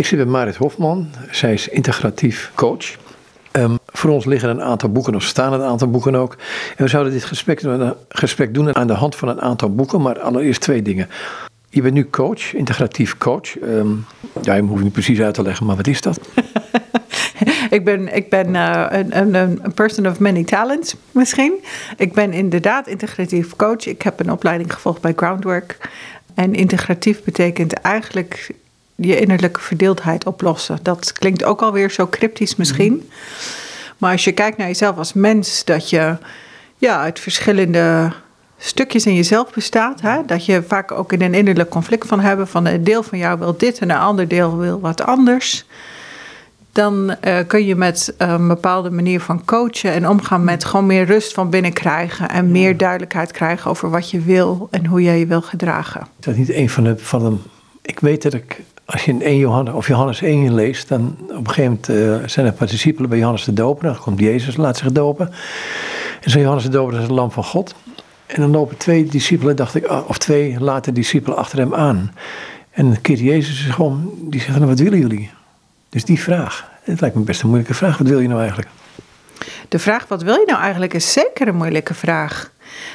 Ik zit bij Marit Hofman. Zij is integratief coach. Ehm, voor ons liggen een aantal boeken, of staan een aantal boeken ook. En we zouden dit gesprek, gesprek doen aan de hand van een aantal boeken, maar allereerst twee dingen. Je bent nu coach, integratief coach. Um, ja, je hoeft niet precies uit te leggen, maar wat is dat? ik ben, ik ben uh, een, een person of many talents misschien. Ik ben inderdaad integratief coach. Ik heb een opleiding gevolgd bij Groundwork. En integratief betekent eigenlijk je innerlijke verdeeldheid oplossen. Dat klinkt ook alweer zo cryptisch misschien. Mhm. Maar als je kijkt naar jezelf als mens, dat je ja, uit verschillende stukjes in jezelf bestaat. Hè? Dat je vaak ook in een innerlijk conflict van hebben. Van een deel van jou wil dit en een ander deel wil wat anders. Dan uh, kun je met een bepaalde manier van coachen en omgaan met gewoon meer rust van binnen krijgen. En meer duidelijkheid krijgen over wat je wil en hoe je je wil gedragen. Is dat niet een van de. Van de ik weet dat ik als je in 1 Johannes, of Johannes 1 leest, dan op een gegeven moment uh, zijn er discipelen bij Johannes de Doper. Dan komt Jezus, laat zich dopen. En zo Johannes de Doper is het lam van God. En dan lopen twee discipelen, dacht ik, ah, of twee later discipelen achter hem aan. En dan keert Jezus gewoon, die zegt, nou, wat willen jullie? Dus die vraag, het lijkt me best een moeilijke vraag. Wat wil je nou eigenlijk? De vraag, wat wil je nou eigenlijk, is zeker een moeilijke vraag.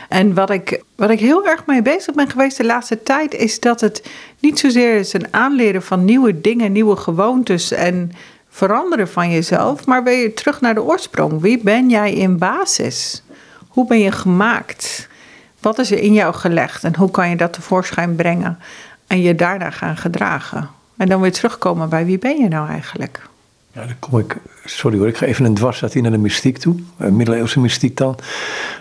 En wat ik, wat ik heel erg mee bezig ben geweest de laatste tijd, is dat het niet zozeer is een aanleren van nieuwe dingen, nieuwe gewoontes en veranderen van jezelf, maar weer terug naar de oorsprong. Wie ben jij in basis? Hoe ben je gemaakt? Wat is er in jou gelegd en hoe kan je dat tevoorschijn brengen en je daarna gaan gedragen? En dan weer terugkomen bij wie ben je nou eigenlijk? Ja, dan kom ik, sorry hoor, ik ga even een dwarszat in naar de mystiek toe, eh, middeleeuwse mystiek dan.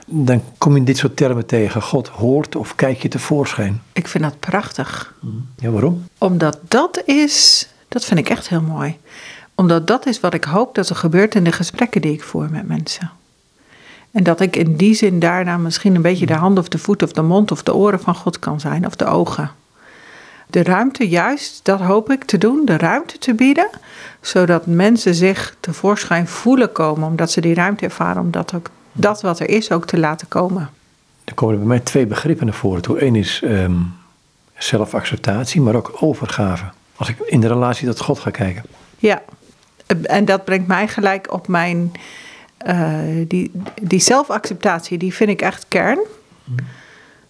Dan kom je dit soort termen tegen. God hoort of kijk je tevoorschijn. Ik vind dat prachtig. Ja, waarom? Omdat dat is, dat vind ik echt heel mooi. Omdat dat is wat ik hoop dat er gebeurt in de gesprekken die ik voer met mensen. En dat ik in die zin daarna misschien een beetje de hand of de voet of de mond of de oren van God kan zijn, of de ogen. De ruimte, juist, dat hoop ik te doen, de ruimte te bieden, zodat mensen zich tevoorschijn voelen komen, omdat ze die ruimte ervaren, om dat, ook, dat wat er is ook te laten komen. Er komen bij mij twee begrippen naar voren toe. Eén is um, zelfacceptatie, maar ook overgave. Als ik in de relatie tot God ga kijken. Ja, en dat brengt mij gelijk op mijn uh, die, die zelfacceptatie, die vind ik echt kern.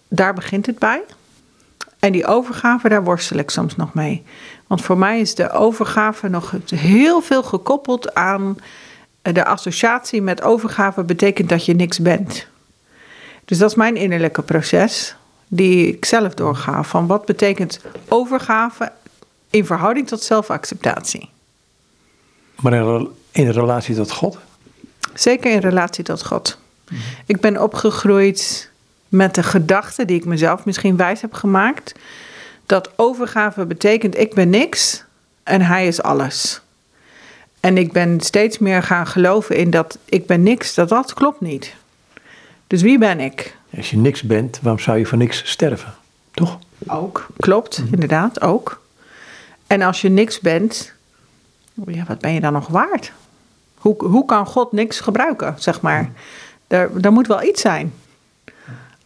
Daar begint het bij. En die overgave, daar worstel ik soms nog mee. Want voor mij is de overgave nog heel veel gekoppeld aan de associatie met overgave betekent dat je niks bent. Dus dat is mijn innerlijke proces, die ik zelf doorga. Van wat betekent overgave in verhouding tot zelfacceptatie? Maar in relatie tot God? Zeker in relatie tot God. Ik ben opgegroeid met de gedachte die ik mezelf misschien wijs heb gemaakt. Dat overgave betekent ik ben niks en hij is alles. En ik ben steeds meer gaan geloven in dat ik ben niks, dat dat klopt niet. Dus wie ben ik? Als je niks bent, waarom zou je voor niks sterven? Toch? Ook, klopt, mhm. inderdaad, ook. En als je niks bent, ja, wat ben je dan nog waard? Hoe, hoe kan God niks gebruiken, zeg maar? Er, er moet wel iets zijn.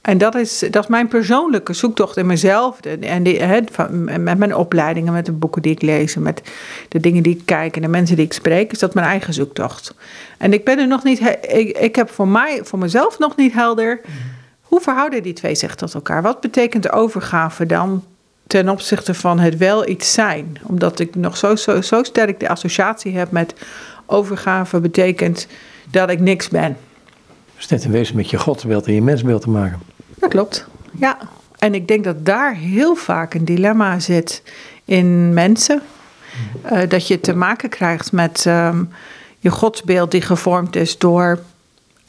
En dat is, dat is mijn persoonlijke zoektocht in mezelf. En met mijn opleidingen, met de boeken die ik lees, met de dingen die ik kijk en de mensen die ik spreek, is dat mijn eigen zoektocht. En ik ben er nog niet, ik, ik heb voor mij, voor mezelf nog niet helder. Hoe verhouden die twee zich tot elkaar? Wat betekent overgave dan ten opzichte van het wel iets zijn? Omdat ik nog zo, zo, zo sterk de associatie heb met overgave betekent dat ik niks ben. Dus net een wezen met je godsbeeld en je mensbeeld te maken. Dat klopt, ja. En ik denk dat daar heel vaak een dilemma zit in mensen. Uh, dat je te maken krijgt met uh, je godsbeeld die gevormd is door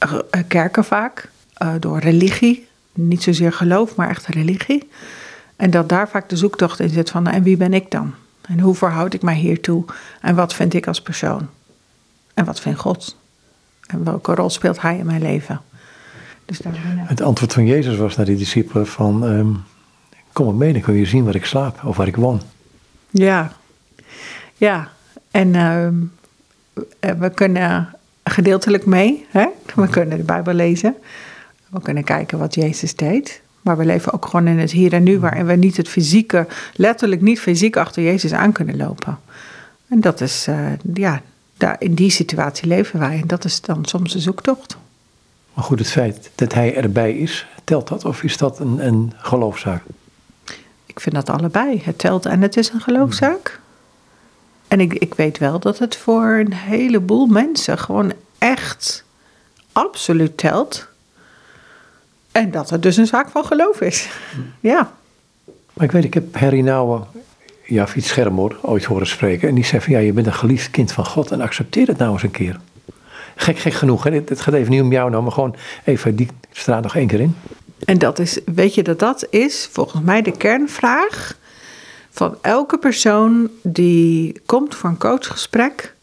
uh, kerken vaak, door religie. Niet zozeer geloof, maar echt religie. En dat daar vaak de zoektocht in zit van, en wie ben ik dan? En hoe verhoud ik mij hiertoe? En wat vind ik als persoon? En wat vindt God? En welke rol speelt Hij in mijn leven? Het antwoord van Jezus was naar die discipelen van... Um, kom maar mee, dan kun je zien waar ik slaap of waar ik woon. Ja, ja. En ehm, eh, we kunnen gedeeltelijk mee. Hè? We kunnen de Bijbel lezen. We kunnen kijken wat Jezus deed. Maar we leven ook gewoon in het hier en nu, waarin we niet het fysieke, letterlijk niet fysiek achter Jezus aan kunnen lopen. En dat is, uh, ja, daar, in die situatie leven wij. En dat is dan soms een zoektocht. Maar goed, het feit dat hij erbij is, telt dat? Of is dat een, een geloofszaak? Ik vind dat allebei. Het telt en het is een geloofszaak. En ik, ik weet wel dat het voor een heleboel mensen gewoon echt absoluut telt. En dat het dus een zaak van geloof is. Ja. Maar ik weet, ik heb Harry Nouwen, ja, Fiets Schermoor, ooit horen spreken. En die zei van, ja, je bent een geliefd kind van God en accepteer het nou eens een keer. Gek, gek genoeg. Het gaat even niet om jou nou, maar gewoon even die straat nog één keer in. En dat is, weet je dat dat is volgens mij de kernvraag van elke persoon die komt voor een coachgesprek.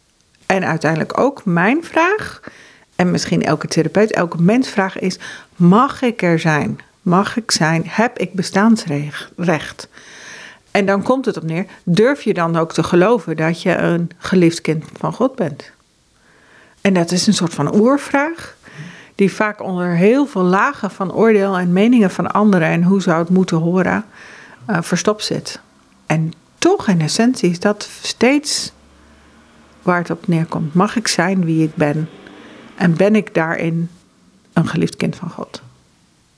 En uiteindelijk ook mijn vraag, en misschien elke therapeut, elke mens vraag is: mag ik er zijn? Mag ik zijn? Heb ik bestaansrecht? En dan komt het op neer: durf je dan ook te geloven dat je een geliefd kind van God bent? En dat is een soort van oervraag, die vaak onder heel veel lagen van oordeel en meningen van anderen en hoe zou het moeten horen, uh, verstopt zit. En toch in essentie is dat steeds waar het op neerkomt. Mag ik zijn wie ik ben? En ben ik daarin een geliefd kind van God?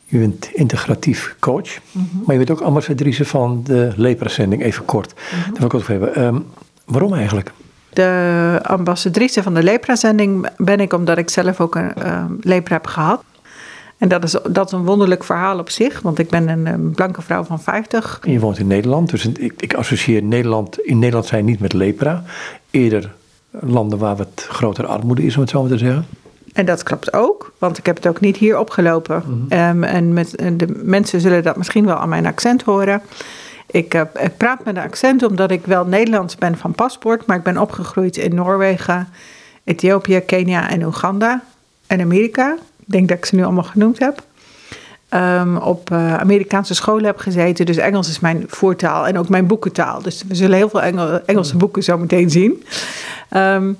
Je bent integratief coach, mhm. maar je bent ook ambassadrice van de lepra-zending, even kort. Mm Daar wil ik ook even hebben. Um, waarom eigenlijk? De ambassadrice van de lepra-zending ben ik omdat ik zelf ook een uh, lepra heb gehad. En dat is, dat is een wonderlijk verhaal op zich, want ik ben een, blanke vrouw van 50. En je woont in Nederland, dus ik, ik associeer Nederland, in Nederland zijn niet met lepra. Eerder landen waar wat grotere armoede is, om het zo maar te zeggen. En dat klopt ook, want ik heb het ook niet hier opgelopen. Mhm. Ehm, en met, de mensen zullen dat misschien wel aan mijn accent horen. Ik, uh, ik, praat met een accent omdat ik wel Nederlands ben van paspoort, maar ik ben opgegroeid in Noorwegen, Ethiopië, Kenia en Oeganda en Amerika. Ik denk dat ik ze nu allemaal genoemd heb. Um, op uh, Amerikaanse scholen heb gezeten. Dus Engels is mijn voertaal en ook mijn boekentaal. Dus we zullen heel veel Engel, Engelse boeken zo meteen zien. Um,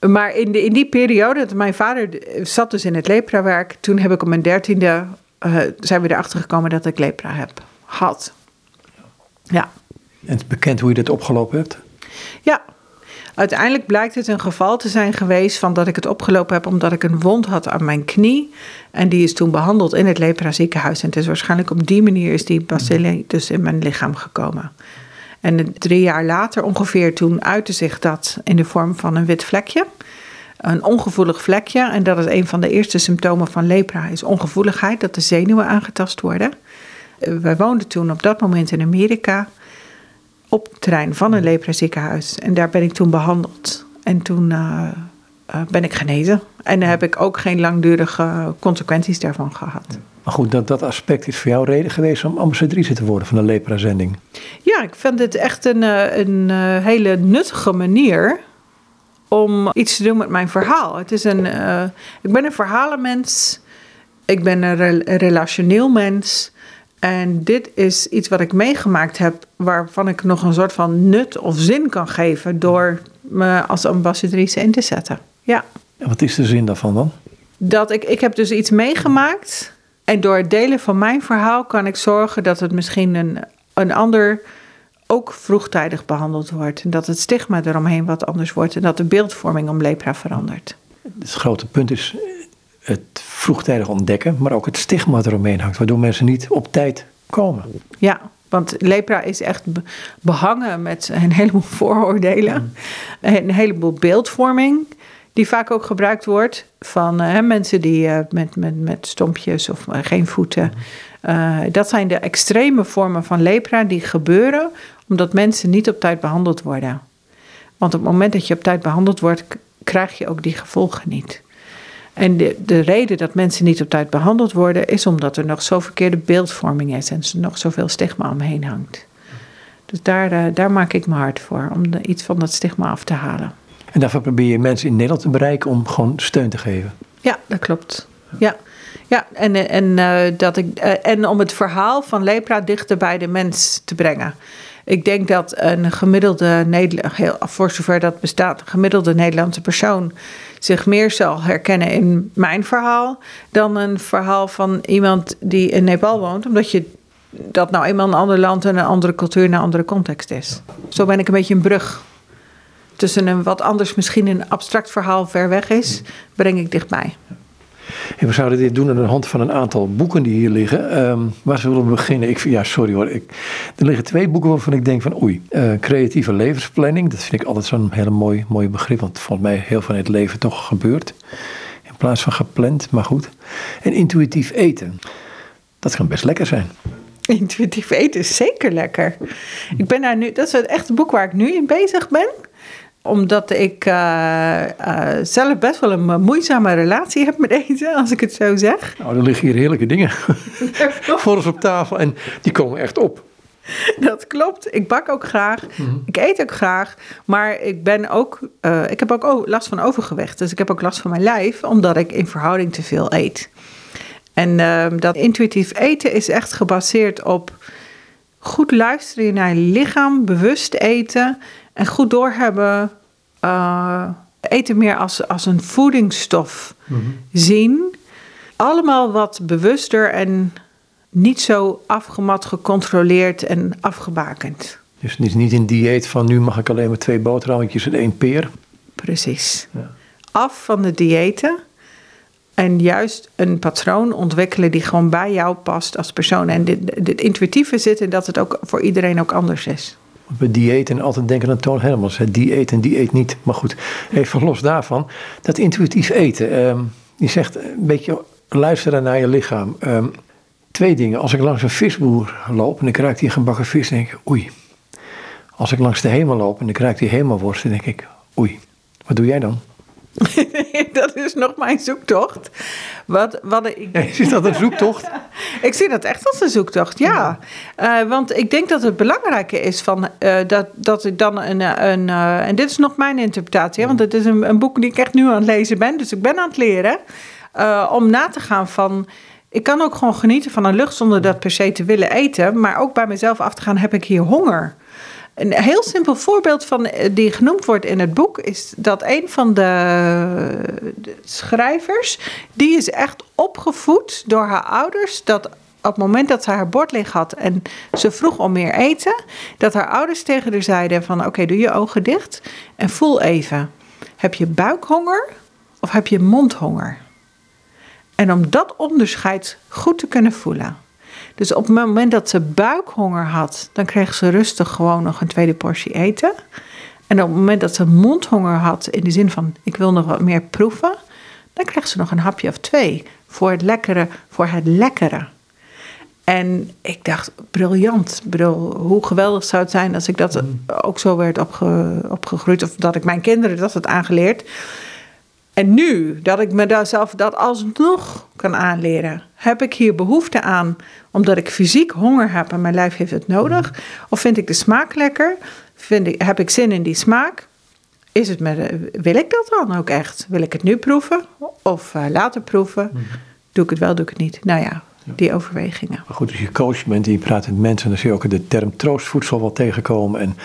maar in, de, in die periode, mijn vader zat dus in het lepra-werk. Toen heb ik op mijn dertiende, uh, zijn we erachter gekomen dat ik lepra heb. Had. Ja. En het is bekend hoe je dit opgelopen hebt? Ja, Uiteindelijk blijkt het een geval te zijn geweest van dat ik het opgelopen heb omdat ik een wond had aan mijn knie. En die is toen behandeld in het lepra ziekenhuis. En het is waarschijnlijk op die manier is die bacilli dus in mijn lichaam gekomen. En drie jaar later ongeveer toen uitte zich dat in de vorm van een wit vlekje. Een ongevoelig vlekje. En dat is een van de eerste symptomen van lepra, is ongevoeligheid, dat de zenuwen aangetast worden. Wij woonden toen op dat moment in Amerika op het terrein van een lepra-ziekenhuis. En daar ben ik toen behandeld. En toen uh, uh, ben ik genezen. En daar heb ik ook geen langdurige consequenties daarvan gehad. Maar goed, dat, dat aspect is voor jou reden geweest om ambassadrice te worden van de lepra-zending. Ja, ik vind het echt een, eh, een hele nuttige manier om iets te doen met mijn verhaal. Het is een, uh, ik ben een verhalenmens. Ik ben een relationeel mens. En dit is iets wat ik meegemaakt heb, waarvan ik nog een soort van nut of zin kan geven door me als ambassadrice in te zetten. Ja. En wat is de zin daarvan dan? Dat ik, ik heb dus iets meegemaakt. En door het delen van mijn verhaal kan ik zorgen dat het misschien een, een ander ook vroegtijdig behandeld wordt. En dat het stigma eromheen wat anders wordt. En dat de beeldvorming om lepra verandert. Het grote punt is het vroegtijdig ontdekken, maar ook het stigma eromheen hangt, waardoor mensen niet op tijd komen. Ja, want lepra is echt behangen met een heleboel vooroordelen, een heleboel beeldvorming, die vaak ook gebruikt wordt van uh, mensen die uh, met, met, met stompjes of uh, geen voeten. dat zijn de extreme vormen van lepra die gebeuren omdat mensen niet op tijd behandeld worden. Want op het moment dat je op tijd behandeld wordt, krijg je ook die gevolgen niet. En de, de reden dat mensen niet op tijd behandeld worden, is omdat er nog zo verkeerde beeldvorming is en er nog zoveel stigma omheen hangt. Dus daar, uh, daar maak ik me hard voor, om de, iets van dat stigma af te halen. En daarvoor probeer je mensen in Nederland te bereiken om gewoon steun te geven? Ja, dat klopt. Ja, ja en, en, uh, dat ik, uh, en om het verhaal van lepra dichter bij de mens te brengen. Ik denk dat een gemiddelde Nederland, voor zover dat bestaat, een gemiddelde Nederlandse persoon zich meer zal herkennen in mijn verhaal dan een verhaal van iemand die in Nepal woont, omdat je dat nou eenmaal een ander land en een andere cultuur en een andere context is. Zo ben ik een beetje een brug tussen een wat anders misschien een abstract verhaal ver weg is, breng ik dichtbij. We zouden dit doen aan de hand van een aantal boeken die hier liggen. Um, waar zullen we beginnen? Ik, ja, sorry hoor. Ik, er liggen twee boeken waarvan ik denk van oei. Uh, creatieve levensplanning. Dat vind ik altijd zo'n hele mooi, mooi begrip. Want volgens mij heel veel het leven toch gebeurt. In plaats van gepland, maar goed. En intuïtief eten. Dat kan best lekker zijn. Intuïtief eten is zeker lekker. Ik ben daar nu, dat is het echte boek waar ik nu in bezig ben omdat ik uh, uh, zelf best wel een moeizame relatie heb met eten, als ik het zo zeg. Nou, er liggen hier heerlijke dingen voor ons op tafel en die komen echt op. Dat klopt. Ik bak ook graag. Mhm. Ik eet ook graag. Maar ik ben ook. Uh, ik heb ook last van overgewicht. Dus ik heb ook last van mijn lijf, omdat ik in verhouding te veel eet. En ehm, dat intuïtief eten is echt gebaseerd op goed luisteren naar je lichaam, bewust eten en goed doorhebben. Uh, eten meer als, als een voedingsstof mhm. zien. Allemaal wat bewuster en niet zo afgemat, gecontroleerd en afgebakend. Dus het niet een dieet van nu mag ik alleen maar twee boterhammetjes en één peer. Precies. Ja. Af van de diëten en juist een patroon ontwikkelen die gewoon bij jou past als persoon. En dit, intuïtieve zit in dat het ook voor iedereen ook anders is. Bij diëten altijd denken aan Toon Hermans. Dieet en dieet niet. Maar goed, even los daarvan. Dat intuïtief eten. Um, je zegt een beetje luisteren naar je lichaam. Um, twee dingen. Als ik langs een visboer loop en ik ruik die gebakken vis, denk ik oei. Als ik langs de hemel loop en ik ruik die hemelworst, denk ik oei. Wat doe jij dan? dat is nog mijn zoektocht. Wat, wat ik... Ja, is dat een zoektocht? ik zie dat echt als een zoektocht, ja. ja. Uh, want ik denk dat het belangrijke is van, uh, dat, dat ik dan een... een uh, en dit is nog mijn interpretatie, want het is een, een, boek die ik echt nu aan het lezen ben. Dus ik ben aan het leren om na te gaan van... Ik kan ook gewoon genieten van een lucht zonder dat per se te willen eten. Maar ook bij mezelf af te gaan, heb ik hier honger? Een heel simpel voorbeeld van, eh, die genoemd wordt in het boek is dat een van de, schrijvers, die is echt opgevoed door haar ouders dat op het moment dat ze haar bord leeg had en ze vroeg om meer eten, dat haar ouders tegen haar zeiden van oké, doe je ogen dicht en voel even. Heb je buikhonger of heb je mondhonger? En om dat onderscheid goed te kunnen voelen, dus op het moment dat ze buikhonger had, dan kreeg ze rustig gewoon nog een tweede portie eten. En op het moment dat ze mondhonger had, in de zin van ik wil nog wat meer proeven, dan kreeg ze nog een hapje of twee voor het lekkere, voor het lekkere. En ik dacht, briljant. Ik bedoel, hoe geweldig zou het zijn als ik dat mm. ook zo werd opge, opgegroeid. Of dat ik mijn kinderen dat had aangeleerd. En nu dat ik mezelf dat alsnog kan aanleren, heb ik hier behoefte aan omdat ik fysiek honger heb en mijn lijf heeft het nodig? Of vind ik de smaak lekker? Vind ik, heb ik zin in die smaak? Is het met, wil ik dat dan ook echt? Wil ik het nu proeven of uh, later proeven? Mhm. Doe ik het wel, doe ik het niet? Nou ja, die overwegingen. Maar goed, als je coach bent en je praat met mensen, dan zie je ook de term troostvoedsel wel tegenkomen. En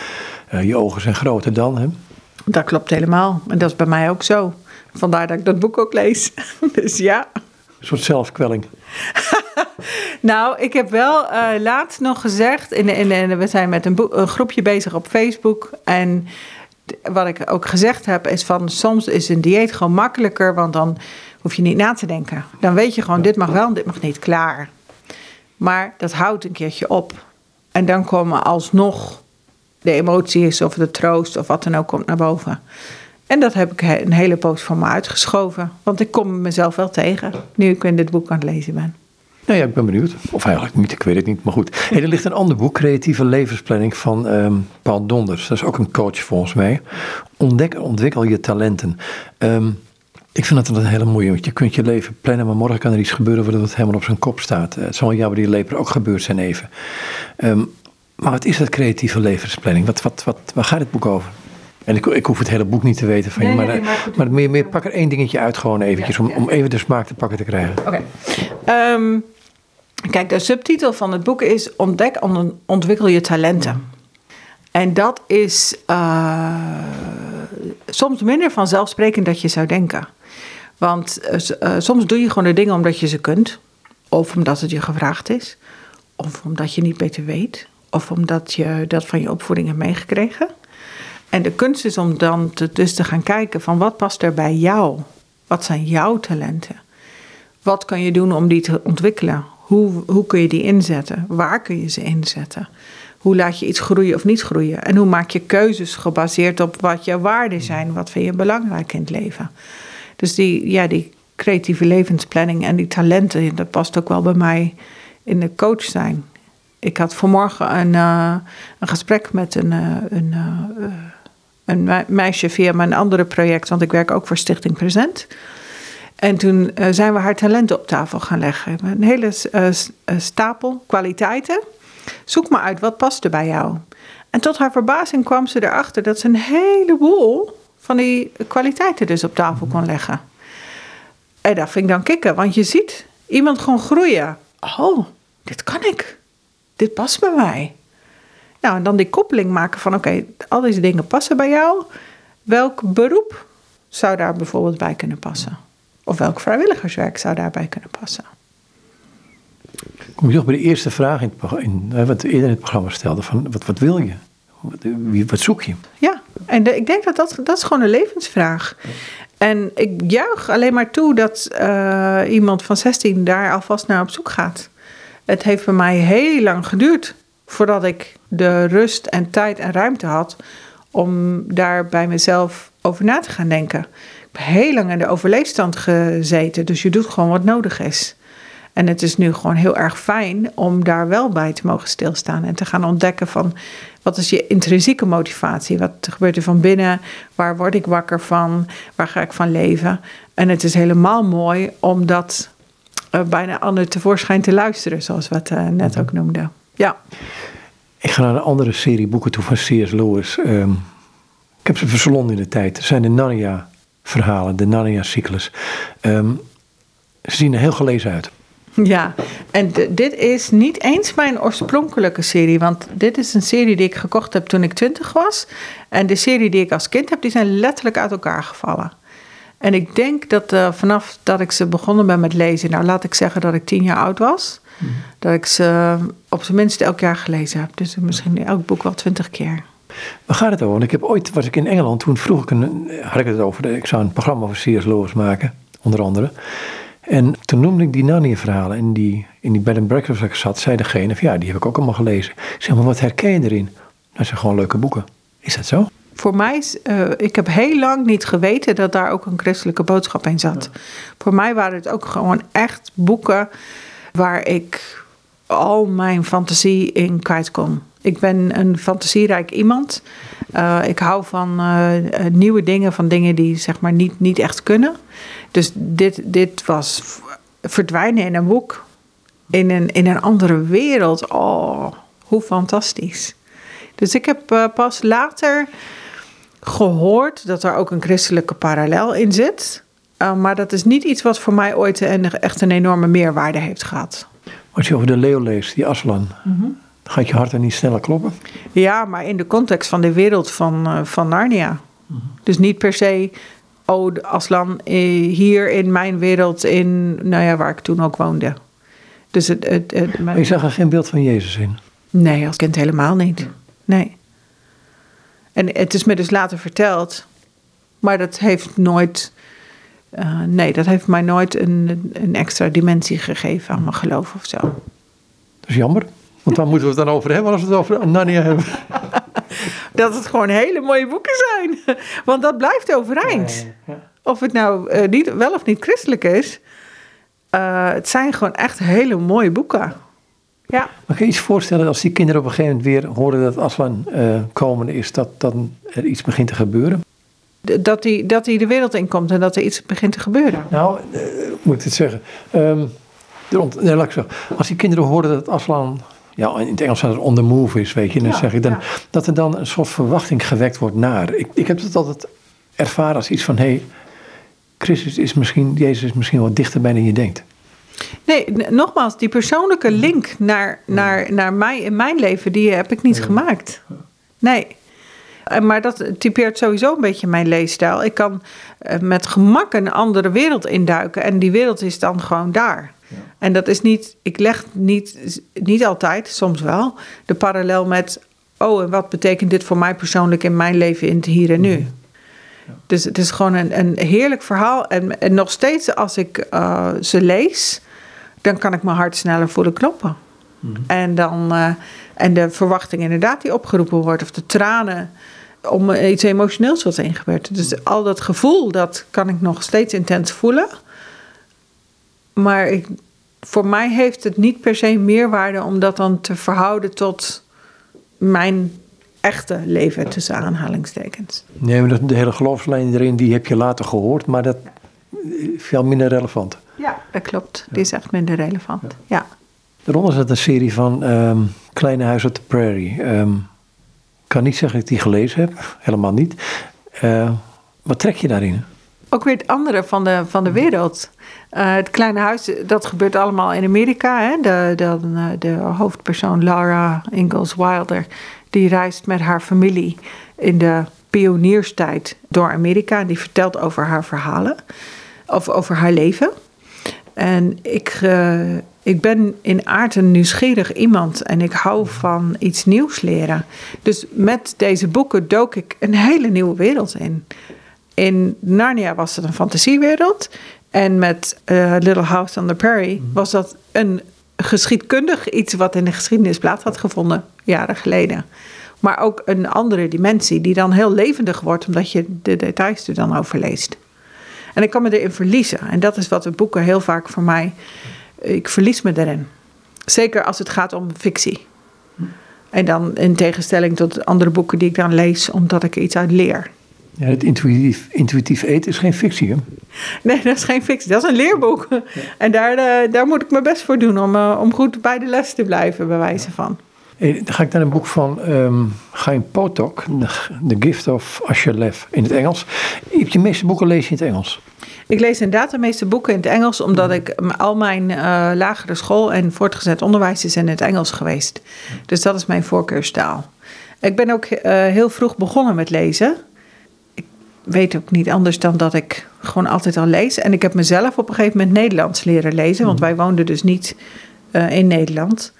uh, je ogen zijn groter dan. Hè? Dat klopt helemaal. En dat is bij mij ook zo. Vandaar dat ik dat boek ook lees. dus ja. Een soort zelfkwelling. nou, ik heb wel uh, laatst nog gezegd. In, in, in, we zijn met een, een, groepje bezig op Facebook. En wat ik ook gezegd heb, is van soms is een dieet gewoon makkelijker. Want dan hoef je niet na te denken. Dan weet je gewoon, dit mag wel en dit mag niet. Klaar. Maar dat houdt een keertje op. En dan komen alsnog de emoties of de troost of wat dan ook komt naar boven. En dat heb ik een hele poos van me uitgeschoven. Want ik kom mezelf wel tegen, nu ik in dit boek aan het lezen ben. Nou ja, ik ben benieuwd. Of eigenlijk niet, ik weet het niet. Maar goed. Er ligt een ander boek, Creatieve Levensplanning van um, Paul Donders. Dat is ook een coach volgens mij. Ontdek, ontwikkel je talenten. Um, ik vind dat een hele mooie, want je kunt je leven plannen, maar morgen kan er iets gebeuren waardoor het helemaal op zijn kop staat. Het zal jou bij die leper ook gebeurd zijn even. Um, maar wat is dat creatieve levensplanning? Wat, wat, wat, waar gaat het boek over? En ik, ik hoef het hele boek niet te weten van je, maar, nee, maar, maar, meer, meer pak er één dingetje uit gewoon eventjes, om, om even de smaak te pakken te krijgen. Oké. Ehm, kijk, de subtitel van het boek is Ontdek, ontwikkel je talenten. En dat is uh, soms minder vanzelfsprekend dat je zou denken. Want uh, soms doe je gewoon de dingen omdat je ze kunt. Of omdat het je gevraagd is. Of omdat je niet beter weet. Of omdat je dat van je opvoeding hebt meegekregen. En de kunst is om dan te, dus te gaan kijken van wat past er bij jou? Wat zijn jouw talenten? Wat kan je doen om die te ontwikkelen? Hoe, hoe kun je die inzetten? Waar kun je ze inzetten? Hoe laat je iets groeien of niet groeien? En hoe maak je keuzes gebaseerd op wat je waarden zijn? Wat vind je belangrijk in het leven? Dus die, ja, die creatieve levensplanning en die talenten, dat past ook wel bij mij in de coach zijn. Ik had vanmorgen een, uh, een gesprek met een, uh, een, uh, een meisje via mijn andere project, want ik werk ook voor Stichting Present. En toen zijn we haar talenten op tafel gaan leggen. Een hele stapel kwaliteiten. Zoek maar uit, wat past bij jou? En tot haar verbazing kwam ze erachter dat ze een heleboel van die kwaliteiten dus op tafel kon leggen. En dat vind ik dan kicken, want je ziet iemand gewoon groeien. Oh, dit kan ik. Dit past bij mij. Nou, en dan die koppeling maken van oké, al deze dingen passen bij jou. Welk beroep zou daar bijvoorbeeld bij kunnen passen? Of welk vrijwilligerswerk zou daarbij kunnen passen? Kom je toch bij de eerste vraag in, het, in wat eerder in het programma stelde: van wat, wat wil je? Wat, wat zoek je? Ja, en ik denk dat, dat dat is gewoon een levensvraag. En ik juich alleen maar toe dat uh, iemand van 16 daar alvast naar op zoek gaat. Het heeft bij mij heel lang geduurd voordat ik de rust en tijd en ruimte had om daar bij mezelf over na te gaan denken. Ik heb heel lang in de overleefstand gezeten, dus je doet gewoon wat nodig is. En het is nu gewoon heel erg fijn om daar wel bij te mogen stilstaan en te gaan ontdekken van wat is je intrinsieke motivatie? Wat gebeurt er van binnen? Waar word ik wakker van? Waar ga ik van leven? En het is helemaal mooi om dat uh, bijna ander tevoorschijn te luisteren, zoals we het uh, net ook noemden. Ja. Ik ga naar een andere serie boeken toe van C.S. Lewis. Um, ik heb ze verslonden in de tijd. Het zijn de Narnia-verhalen, de Narnia-cyclus. Um, ze zien er heel gelezen uit. Ja, en dit is niet eens mijn oorspronkelijke serie. Want dit is een serie die ik gekocht heb toen ik twintig was. En de serie die ik als kind heb, die zijn letterlijk uit elkaar gevallen. En ik denk dat uh, vanaf dat ik ze begonnen ben met lezen, nou laat ik zeggen dat ik tien jaar oud was. Dat ik ze op zijn minst elk jaar gelezen heb. Dus misschien elk boek wel twintig keer. Waar gaat het over? Want ik heb ooit, was ik in Engeland, toen vroeg ik een, had ik het over, ik zou een programma over C.S. Lewis maken, onder andere. En toen noemde ik die Narnia-verhalen. En die, in die bed and breakfast waar ik zat, zei degene van ja, die heb ik ook allemaal gelezen. Ik zeg maar, wat herken je erin? Dat zijn gewoon leuke boeken. Is dat zo? Voor mij, uh, ik heb heel lang niet geweten dat daar ook een christelijke boodschap in zat. Voor mij waren het ook gewoon echt boeken waar ik al mijn fantasie in kwijt kon. Ik ben een fantasierijk iemand. Uh, ik hou van uh, nieuwe dingen, van dingen die zeg maar niet, niet echt kunnen. Dus dit, dit was verdwijnen in een boek. In een, in een andere wereld. Oh, hoe fantastisch. Dus ik heb pas later gehoord dat er ook een christelijke parallel in zit. Uh, maar dat is niet iets wat voor mij ooit een, echt een enorme meerwaarde heeft gehad. Als je over de leeuw leest, die Aslan, mm -hmm. gaat je hart er niet sneller kloppen? Ja, maar in de context van de wereld van, uh, van Narnia. Mm -hmm. Dus niet per se oh, Aslan hier in mijn wereld, in, nou ja, waar ik toen ook woonde. Dus het, het, het maar je zag er geen beeld van Jezus in? Nee, als kind helemaal niet. Nee. En het is me dus later verteld, maar dat heeft nooit, uh, nee, dat heeft mij nooit een, een extra dimensie gegeven aan mijn geloof of zo. Dat is jammer, want waar moeten we het dan over hebben als we het over Narnia hebben? dat het gewoon hele mooie boeken zijn. Want dat blijft overeind. Of het nou uh, niet, wel of niet christelijk is. Uh, het zijn gewoon echt hele mooie boeken. Ja. Maar kun je iets voorstellen als die kinderen op een gegeven moment weer horen dat Aslan uh, komen is, dat dan er iets begint te gebeuren? Dat hij dat die de wereld inkomt en dat er iets begint te gebeuren. Nou, moet ik het zeggen? Um, rond, nee, laat ik zeggen. Als die kinderen horen dat Aslan ja, in het Engels staat het on the move is, weet je. Dan zeg ik dan, dat er dan een soort verwachting gewekt wordt naar. Ik, ik heb het altijd ervaren als iets van, hé, hey, Christus is misschien, Jezus is misschien wat dichterbij dan je denkt. Nee, nogmaals, die persoonlijke link naar, naar, naar mij in mijn leven, die heb ik niet gemaakt. Nee. Maar dat typeert sowieso een beetje mijn leefstijl. Ik kan eh, met gemak een andere wereld induiken en die wereld is dan gewoon daar. En dat is niet, ik leg niet, niet altijd, soms wel, de parallel met oh, en wat betekent dit voor mij persoonlijk in mijn leven in het hier en nu? Dus het is gewoon een, een heerlijk verhaal. En, en nog steeds als ik eh, ze lees, dan kan ik mijn hart sneller voelen kloppen. En, dan, eh, en de verwachting inderdaad die opgeroepen wordt, of de tranen om iets emotioneels wat gebeurt. Dus al dat gevoel, dat kan ik nog steeds intens voelen. Maar ik, voor mij heeft het niet per se meerwaarde om dat dan te verhouden tot mijn echte leven tussen aanhalingstekens. Nee, maar de hele geloofslijn erin, die heb je later gehoord, maar dat is veel minder relevant. Ja, dat klopt. Die is echt minder relevant. Ja. Daaronder zit een serie van ehm, Kleine Huis op de Prairie. Ehm, kan niet zeggen dat ik die gelezen heb, helemaal niet. Uh, wat trek je daarin? Ook weer het andere van de, van de wereld. Uh, het kleine huis, dat gebeurt allemaal in Amerika. Hè? De, de, de hoofdpersoon Laura Ingalls Wilder, die reist met haar familie in de pionierstijd door Amerika. En die vertelt over haar verhalen, of over haar leven. En ik, uh, ik ben in aard een nieuwsgierig iemand en ik hou van iets nieuws leren. Dus met deze boeken dook ik een hele nieuwe wereld in. In Narnia was het een fantasiewereld. En met uh, Little House on the Prairie was dat een geschiedkundig iets wat in de geschiedenis plaats had gevonden, jaren geleden. Maar ook een andere dimensie die dan heel levendig wordt, omdat je de details er dan over leest. En ik kan me erin verliezen. En dat is wat de boeken heel vaak voor mij. Ik verlies me erin. Zeker als het gaat om fictie. En dan in tegenstelling tot andere boeken die ik dan lees, omdat ik iets uit leer. Ja, het intuïtief, intuïtief eten is geen fictie, hè? Nee, dat is geen fictie. Dat is een leerboek. En daar, uh, daar moet ik mijn best voor doen om, uh, om goed bij de les te blijven, bij wijze van. Hey, dan ga ik naar een boek van um, Chaim Potok, The Gift of Asher in het Engels. Je meeste boeken lees je in het Engels? Ik lees inderdaad de meeste boeken in het Engels, omdat ik al mijn uh, lagere school en voortgezet onderwijs is in het Engels geweest. Dus dat is mijn voorkeurstaal. Ik ben ook uh, heel vroeg begonnen met lezen. Ik weet ook niet anders dan dat ik gewoon altijd al lees. En ik heb mezelf op een gegeven moment Nederlands leren lezen, want wij woonden dus niet uh, in Nederland.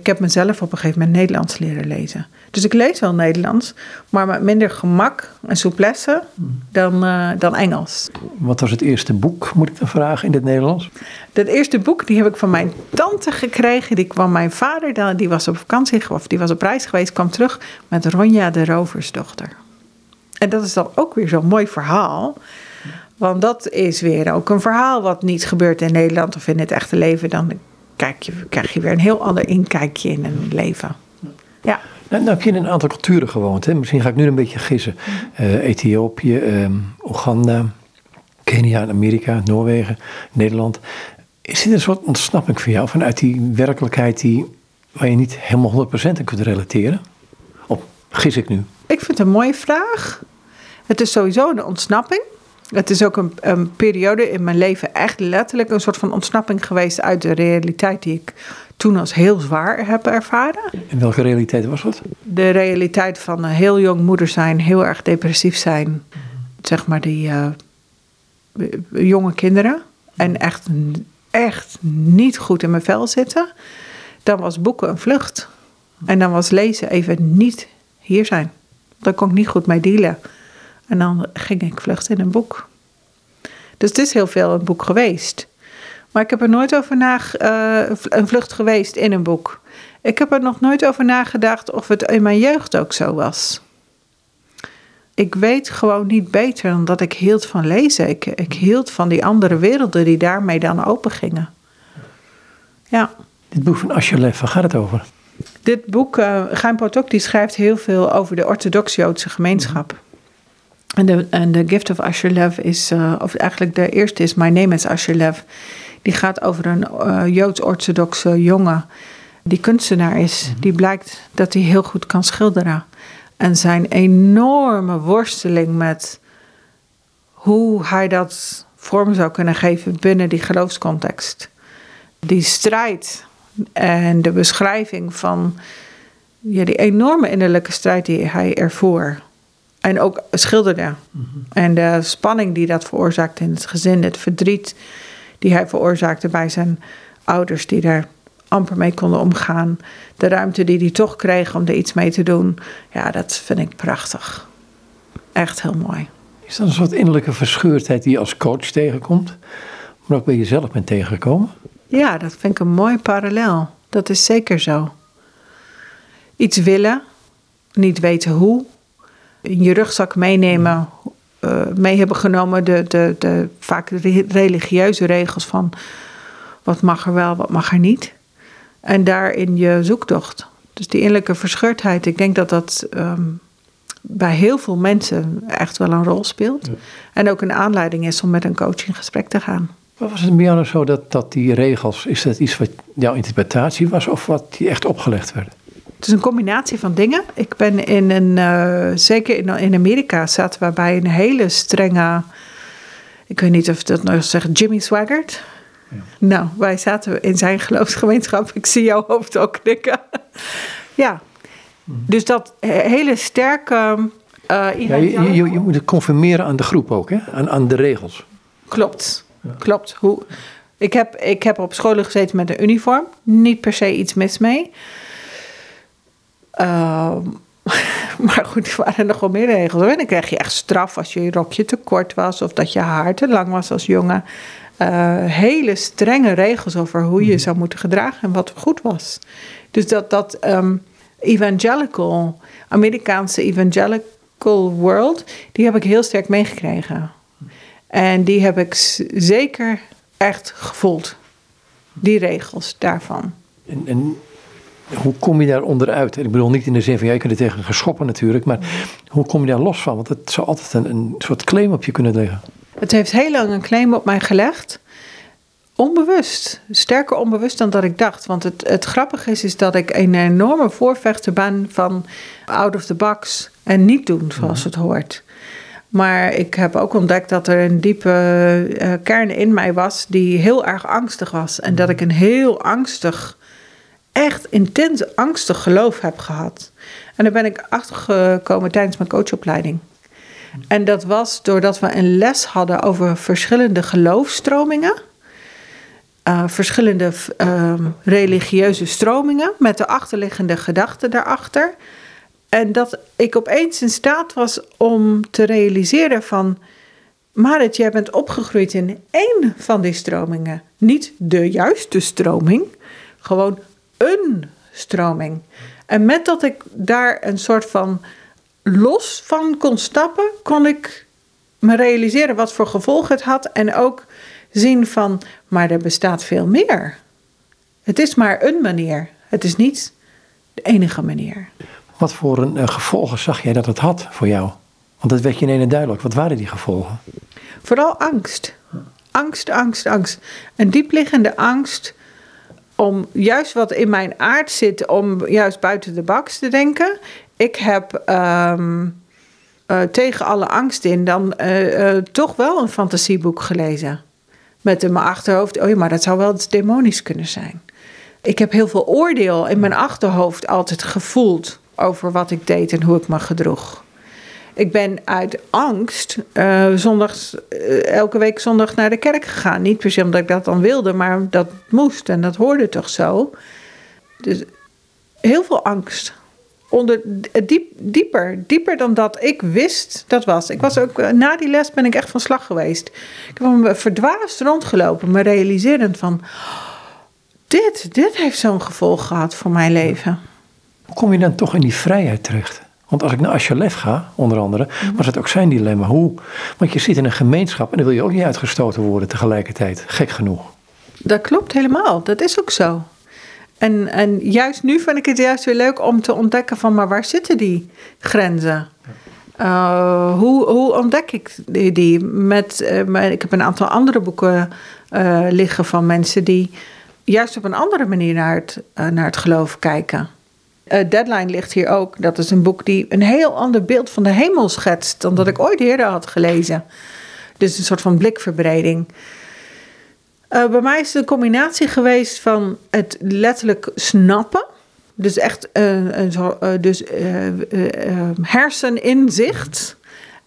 Ik heb mezelf op een gegeven moment Nederlands leren lezen. Dus ik lees wel Nederlands, maar met minder gemak en souplesse dan, uh, dan Engels. Wat was het eerste boek, moet ik dan vragen, in het Nederlands? Dat eerste boek die heb ik van mijn tante gekregen. Die kwam mijn vader, die was op vakantie, of die was op reis geweest, kwam terug met Ronja de Roversdochter. En dat is dan ook weer zo'n mooi verhaal. Want dat is weer ook een verhaal wat niet gebeurt in Nederland of in het echte leven. Dan kijk je, krijg je weer een heel ander inkijkje in een leven. Ja. Nou, nou heb je in een aantal culturen gewoond. Hè? Misschien ga ik nu een beetje gissen. Uh, Ethiopië, um, Oeganda, Kenia, Amerika, Noorwegen, Nederland. Is dit een soort ontsnapping voor jou vanuit die werkelijkheid die, waar je niet helemaal 100% aan kunt relateren? Of gis ik nu? Ik vind het een mooie vraag. Het is sowieso een ontsnapping. Het is ook een, een, periode in mijn leven echt letterlijk een soort van ontsnapping geweest uit de realiteit die ik toen als heel zwaar heb ervaren. En welke realiteit was dat? De realiteit van een heel jong moeder zijn, heel erg depressief zijn. Zeg maar die uh, jonge kinderen. En echt, echt niet goed in mijn vel zitten. Dan was boeken een vlucht. En dan was lezen even niet hier zijn. Daar kon ik niet goed mee dealen. En dan ging ik vluchten in een boek. Dus het is heel veel een boek geweest. Maar ik heb er nooit over nagedacht, uh, een vlucht geweest in een boek. Ik heb er nog nooit over nagedacht of het in mijn jeugd ook zo was. Ik weet gewoon niet beter dan dat ik hield van lezen. Ik, ik hield van die andere werelden die daarmee dan open gingen. Ja. Dit boek van Asherlef, waar gaat het over? Dit boek, uh, Gein Potok, die schrijft heel veel over de orthodox-Joodse gemeenschap. En de, en de Gift of Asherlev is, uh, of eigenlijk de eerste is My Name is Asherlev. Die gaat over een uh, Joods-orthodoxe jongen die kunstenaar is. Die blijkt dat hij heel goed kan schilderen. En zijn enorme worsteling met hoe hij dat vorm zou kunnen geven binnen die geloofscontext. Die strijd en de beschrijving van ja, die enorme innerlijke strijd die hij ervoor en ook schilderde. En de spanning die dat veroorzaakte in het gezin, het verdriet die hij veroorzaakte bij zijn ouders, die daar amper mee konden omgaan. De ruimte die hij toch kreeg om er iets mee te doen. Ja, dat vind ik prachtig. Echt heel mooi. Is dat een soort innerlijke verscheurdheid die je als coach tegenkomt, maar ook bij jezelf bent tegengekomen? Ja, dat vind ik een mooi parallel. Dat is zeker zo. Iets willen, niet weten hoe, in je rugzak meenemen, uh, mee hebben genomen de, de, de vaak religieuze regels van wat mag er wel, wat mag er niet. En daarin je zoektocht. Dus die innerlijke verscheurdheid, ik denk dat dat ehm, bij heel veel mensen echt wel een rol speelt. En ook een aanleiding is om met een coach in gesprek te gaan. Wat was het bij jou zo dat, dat die regels, is dat iets wat jouw interpretatie was of wat die echt opgelegd werd? Het is een combinatie van dingen. Ik ben in een, uh, zeker in, in Amerika zaten we bij een hele strenge, ik weet niet of dat nog zegt, Jimmy Swaggart. Ja. Nou, wij zaten in zijn geloofsgemeenschap. Ik zie jouw hoofd ook knikken. ja, dus dat hele sterke. Uh, ja, je, je, je, moet het conformeren aan de groep ook, hè? Aan, aan de regels. Klopt, klopt. Hoe, ik, heb, ik heb op scholen gezeten met een uniform. Niet per se iets mis mee. Uh, maar goed, er waren nog wel meer regels. En dan kreeg je echt straf als je rokje te kort was of dat je haar te lang was als jongen. Uh, hele strenge regels over hoe je mhm. zou moeten gedragen en wat goed was. Dus dat, dat um, evangelical, Amerikaanse evangelical world, die heb ik heel sterk meegekregen. En die heb ik zeker echt gevoeld. Die regels daarvan. En, en hoe kom je daar onderuit? Ik bedoel niet in de zin van, jij kunt er tegen geschoppen natuurlijk, maar hoe kom je daar los van? Want het zou altijd een, een soort claim op je kunnen leggen. Het heeft heel lang een claim op mij gelegd. Onbewust. Sterker onbewust dan dat ik dacht. Want het, het grappige is, is dat ik een enorme voorvechter ben van out of the box en niet doen zoals het hoort. Maar ik heb ook ontdekt dat er een diepe uh, kern in mij was die heel erg angstig was. En dat ik een heel angstig, echt intens angstig geloof heb gehad. En daar ben ik achtergekomen tijdens mijn coachopleiding. En dat was doordat we een les hadden over verschillende geloofstromingen. Uh, verschillende uh, religieuze stromingen met de achterliggende gedachten daarachter. En dat ik opeens in staat was om te realiseren van... Marit, jij bent opgegroeid in één van die stromingen. Niet de juiste stroming, gewoon een stroming. En met dat ik daar een soort van los van kon stappen, kon ik me realiseren wat voor gevolg het had. En ook zien van, maar er bestaat veel meer. Het is maar een manier. Het is niet de enige manier. Wat voor een, uh, gevolgen zag jij dat het had voor jou? Want dat werd je in ene duidelijk. Wat waren die gevolgen? Vooral angst. Angst, angst, angst. Een diepliggende angst om juist wat in mijn aard zit, om juist buiten de baks te denken. Ik heb ehm, eh, tegen alle angst in dan uh, toch wel een fantasieboek gelezen. Met in mijn achterhoofd, oh ja, maar dat zou wel demonisch kunnen zijn. Ik heb heel veel oordeel in mijn achterhoofd altijd gevoeld over wat ik deed en hoe ik me gedroeg. Ik ben uit angst uh, zondags, elke week zondag naar de kerk gegaan. Niet per se omdat ik dat dan wilde, maar dat moest en dat hoorde toch zo. Dus heel veel angst onder, diep, dieper, dieper dan dat ik wist dat was. Ik was ook, eh, na die les ben ik echt van slag geweest. Ik heb me verdwaasd rondgelopen, me realiserend van... Dit, dit heeft zo'n gevolg gehad voor mijn leven. Hoe kom je dan toch in die vrijheid terecht? Want als ik naar Asjalef ga, onder andere, mhm. was het ook zijn dilemma. Hoe? Want je zit in een gemeenschap en dan wil je ook niet uitgestoten worden tegelijkertijd. Gek genoeg. Dat klopt helemaal. Dat is ook zo. En, en juist nu vind ik het juist weer leuk om te ontdekken van, maar waar zitten die grenzen? Uh, hoe, hoe ontdek ik die? die? Met, uh, ik heb een aantal andere boeken uh, liggen van mensen die juist op een andere manier naar het, naar het geloof kijken. Deadline ligt hier ook. Dat is een boek die een heel ander beeld van de hemel schetst dan dat ik ooit eerder had gelezen. Dus een soort van blikverbreding. Uh, bij mij is het een combinatie geweest van het letterlijk snappen. Dus echt uh, uh, dus, herseninzicht.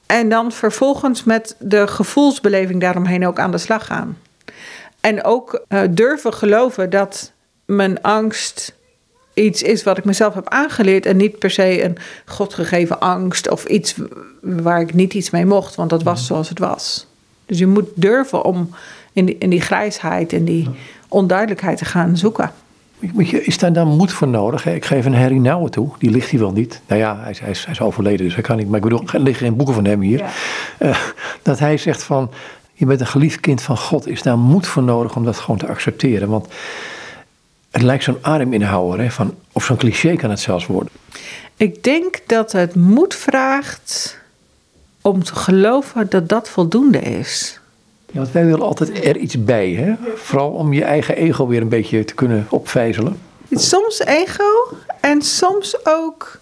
En dan vervolgens met de gevoelsbeleving daaromheen ook aan de slag gaan. En ook durven geloven dat mijn angst iets is wat ik mezelf heb aangeleerd en niet per se een godgegeven angst of iets waar ik niet iets mee mocht, want dat was zoals het was. Dus je moet durven om in die, in die grijsheid en die onduidelijkheid te gaan zoeken. Is daar dan moed voor nodig? Ik geef een Harry Nouwen toe, die ligt hier wel niet. Nou ja, hij is, hij is, hij is overleden, dus hij kan niet. Maar ik bedoel, er liggen geen boeken van hem hier. Uh, dat hij zegt van, je bent een geliefd kind van God. Is daar moed voor nodig om dat gewoon te accepteren? Want het lijkt zo'n ademinhouder, hè, van, of zo'n cliché kan het zelfs worden. Ik denk dat het moed vraagt om te geloven dat dat voldoende is. Ja, want wij willen altijd er iets bij, hè? Vooral om je eigen ego weer een beetje te kunnen opvijzelen. Soms ego en soms ook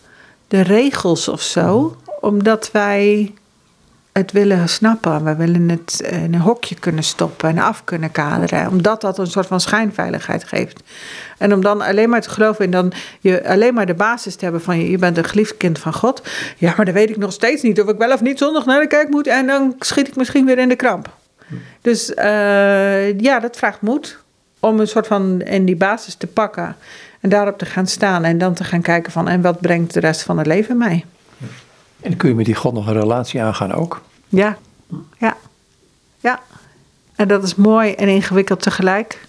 de regels of zo, omdat wij het willen snappen. We willen het in een hokje kunnen stoppen en af kunnen kaderen. Omdat dat een soort van schijnveiligheid geeft. En om dan alleen maar te geloven en dan je alleen maar de basis te hebben van je, je bent een geliefd kind van God. Ja, maar dan weet ik nog steeds niet of ik wel of niet zondag naar de kerk moet. En dan schiet ik misschien weer in de kramp. Dus uh, ja, dat vraagt moed om een soort van in die basis te pakken. En daarop te gaan staan en dan te gaan kijken van en wat brengt de rest van het leven mij. En dan kun je met die God nog een relatie aangaan ook. Ja, ja, ja. En dat is mooi en ingewikkeld tegelijk.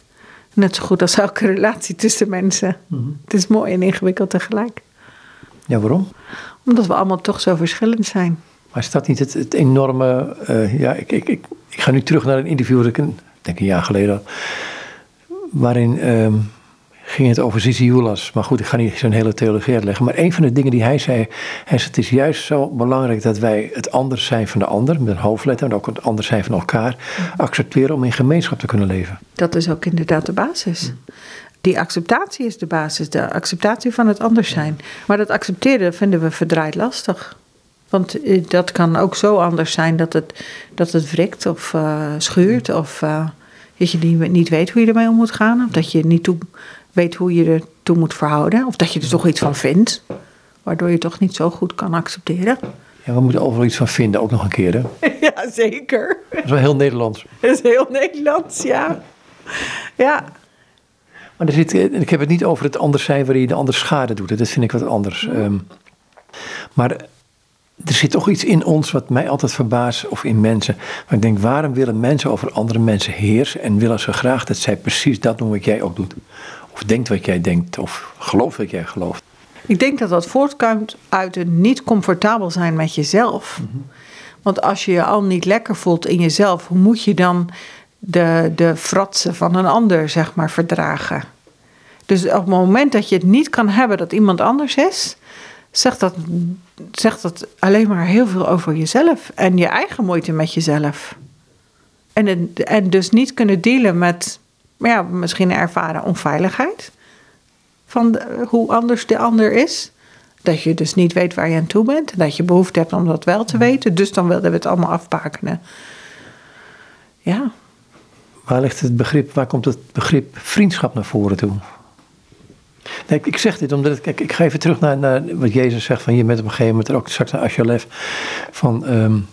Net zo goed als elke relatie tussen mensen. Mhm. Het is mooi en ingewikkeld tegelijk. Ja, waarom? Omdat we allemaal toch zo verschillend zijn. Maar is dat niet het, het enorme. Uh, ja, ik, ik, ik, ik, ga nu terug naar een interview dat ik een, denk een jaar geleden. waarin. Um, ging het over Zizioulas. Maar goed, ik ga niet zo'n hele theologie uitleggen. Maar een van de dingen die hij zei, hij het is juist zo belangrijk dat wij het anders zijn van de ander, met een hoofdletter, en ook het anders zijn van elkaar, accepteren om in gemeenschap te kunnen leven. Dat is ook inderdaad de basis. Die acceptatie is de basis, de acceptatie van het anders zijn. Maar dat accepteren vinden we verdraaid lastig. Want eh, dat kan ook zo anders zijn dat het, dat het wrikt of uh, schuurt. Of uh, dat je niet weet hoe je ermee om moet gaan. Of dat je niet toe weet hoe je er toe moet verhouden. Of dat je er toch iets van vindt. Waardoor je het toch niet zo goed kan accepteren. Ja, we moeten overal iets van vinden, ook nog een keer, hè? Ja, zeker. Dat is wel heel Nederlands. Dat is heel Nederlands, ja. Ja. Maar er zit, ik heb het niet over het anders zijn waarin je de ander schade doet. Dat vind ik wat anders. Um, maar er zit toch iets in ons wat mij altijd verbaast, of in mensen. Maar ik denk, waarom willen mensen over andere mensen heersen en willen ze graag dat zij precies dat doen wat jij ook doet? Of denkt wat jij denkt, of gelooft wat jij gelooft. Ik denk dat dat voortkomt uit het niet comfortabel zijn met jezelf. Want als je je al niet lekker voelt in jezelf, hoe moet je dan de, de fratsen van een ander, zeg maar, verdragen? Dus op het moment dat je het niet kan hebben dat iemand anders is, zegt dat, zegt dat alleen maar heel veel over jezelf en je eigen moeite met jezelf. En, en dus niet kunnen dealen met maar ja, misschien ervaren onveiligheid van hoe anders de ander is. Dat je dus niet weet waar je aan toe bent. Dat je behoefte hebt om dat wel te weten. Dus dan willen we het allemaal afbakenen. Ja. Waar ligt het begrip, waar komt het begrip vriendschap naar voren toe? Nee, ik, zeg dit omdat ik, ik ga even terug naar, naar, wat Jezus zegt van je met op een gegeven moment ook straks naar Asjalef van um,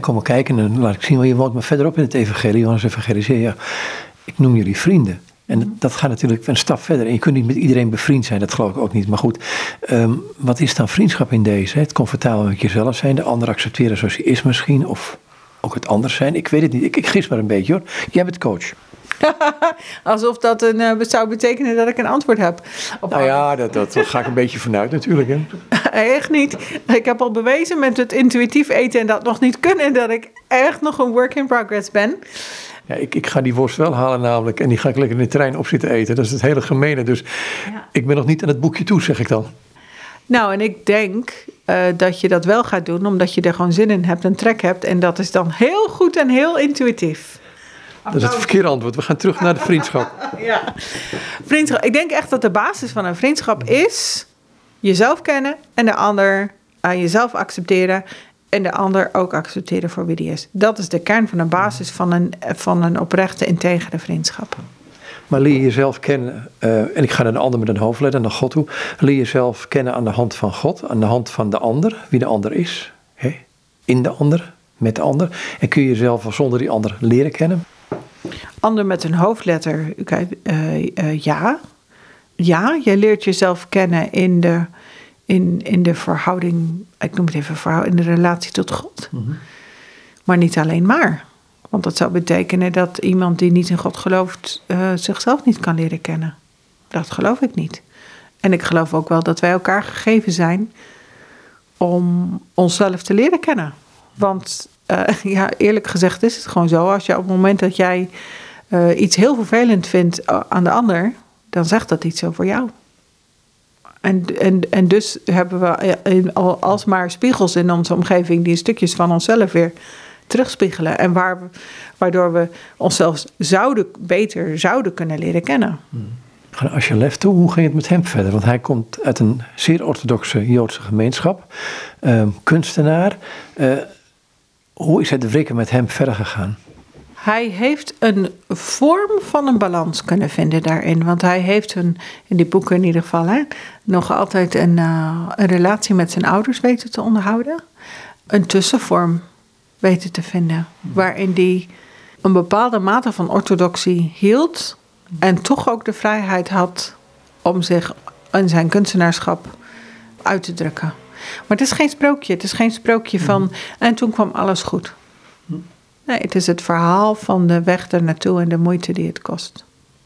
kom maar kijken en laat ik zien waar je woont maar verderop in het evangelie, Johannes evangelie, ja, ik noem jullie vrienden. En dat gaat natuurlijk een stap verder. En je kunt niet met iedereen bevriend zijn, dat geloof ik ook niet. Maar goed, ehm, wat is dan vriendschap in deze? Het comfortabel met jezelf zijn, de ander accepteren zoals je is misschien. Of ook het anders zijn. Ik weet het niet. Ik, ik gis maar een beetje hoor. Jij bent coach. Alsof dat een, uh, zou betekenen dat ik een antwoord heb. Op nou ja, dat, dat ga ik een beetje vanuit natuurlijk. Hè? echt niet. Ik heb al bewezen met het intuïtief eten en dat nog niet kunnen... dat ik echt nog een work in progress ben. Ja, ik, ik ga die worst wel halen namelijk. En die ga ik lekker in de trein op zitten eten. Dat is het hele gemene. Dus ja. ik ben nog niet aan het boekje toe, zeg ik dan. Nou, en ik denk uh, dat je dat wel gaat doen, omdat je er gewoon zin in hebt en trek hebt. En dat is dan heel goed en heel intuïtief. Dat is het verkeerde antwoord. We gaan terug naar de vriendschap. ja, vriendschap. Ik denk echt dat de basis van een vriendschap is jezelf kennen en de ander aan jezelf accepteren en de ander ook accepteren voor wie die is. Dat is de kern van de basis van een, van een oprechte, integere vriendschap. Maar leer jezelf kennen, uh, en ik ga naar de ander met een hoofdletter, naar God toe. Leer jezelf kennen aan de hand van God, aan de hand van de ander, wie de ander is. Hè? In de ander, met de ander. En kun je jezelf zonder die ander leren kennen? Ander met een hoofdletter, uh, uh, ja. ja, je leert jezelf kennen in de, in, in de verhouding, ik noem het even verhouding, in de relatie tot God. Maar niet alleen maar. Want dat zou betekenen dat iemand die niet in God gelooft uh, zichzelf niet kan leren kennen. Dat geloof ik niet. En ik geloof ook wel dat wij elkaar gegeven zijn om onszelf te leren kennen. Want uh, ja, eerlijk gezegd is het gewoon zo. Als je op het moment dat jij uh, iets heel vervelend vindt aan de ander, dan zegt dat iets over jou. En, en, en dus hebben we alsmaar spiegels in onze omgeving die stukjes van onszelf weer terugspiegelen. En waar, waardoor we onszelf zouden, beter zouden kunnen leren kennen. Als je left toe, hoe ging het met hem verder? Want hij komt uit een zeer orthodoxe Joodse gemeenschap, uh, kunstenaar. Hoe is het wrikken met hem verder gegaan? Hij heeft een vorm van een balans kunnen vinden daarin. Want hij heeft een, in die boeken in ieder geval, hè, nog altijd een, uh, een relatie met zijn ouders weten te onderhouden. Een tussenvorm weten te vinden. Waarin hij een bepaalde mate van orthodoxie hield. En toch ook de vrijheid had om zich in zijn kunstenaarschap uit te drukken. Maar het is geen sprookje. Het is geen sprookje van. En toen kwam alles goed. Nee, het is het verhaal van de weg er naartoe en de moeite die het kost.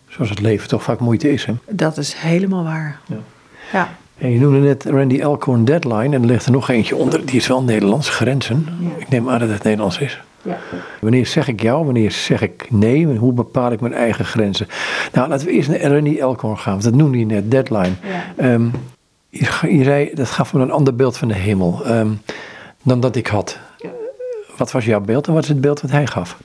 Zoals het leven toch vaak moeite is, hè? Dat is helemaal waar. Ja. ja. En je noemde net Randy Elkhorn Deadline en er ligt er nog eentje onder. Die is wel Nederlands grenzen. Ik neem aan dat het Nederlands is. Ja. Wanneer zeg ik jou, wanneer zeg ik nee, hoe bepaal ik mijn eigen grenzen? Nou, laten we eerst naar Randy Elkhorn gaan, want dat noemde je net, Deadline. Ja. Um, je, zei, dat gaf me een ander beeld van de hemel um, dan dat ik had. Wat was jouw beeld en wat is het beeld wat hij gaf?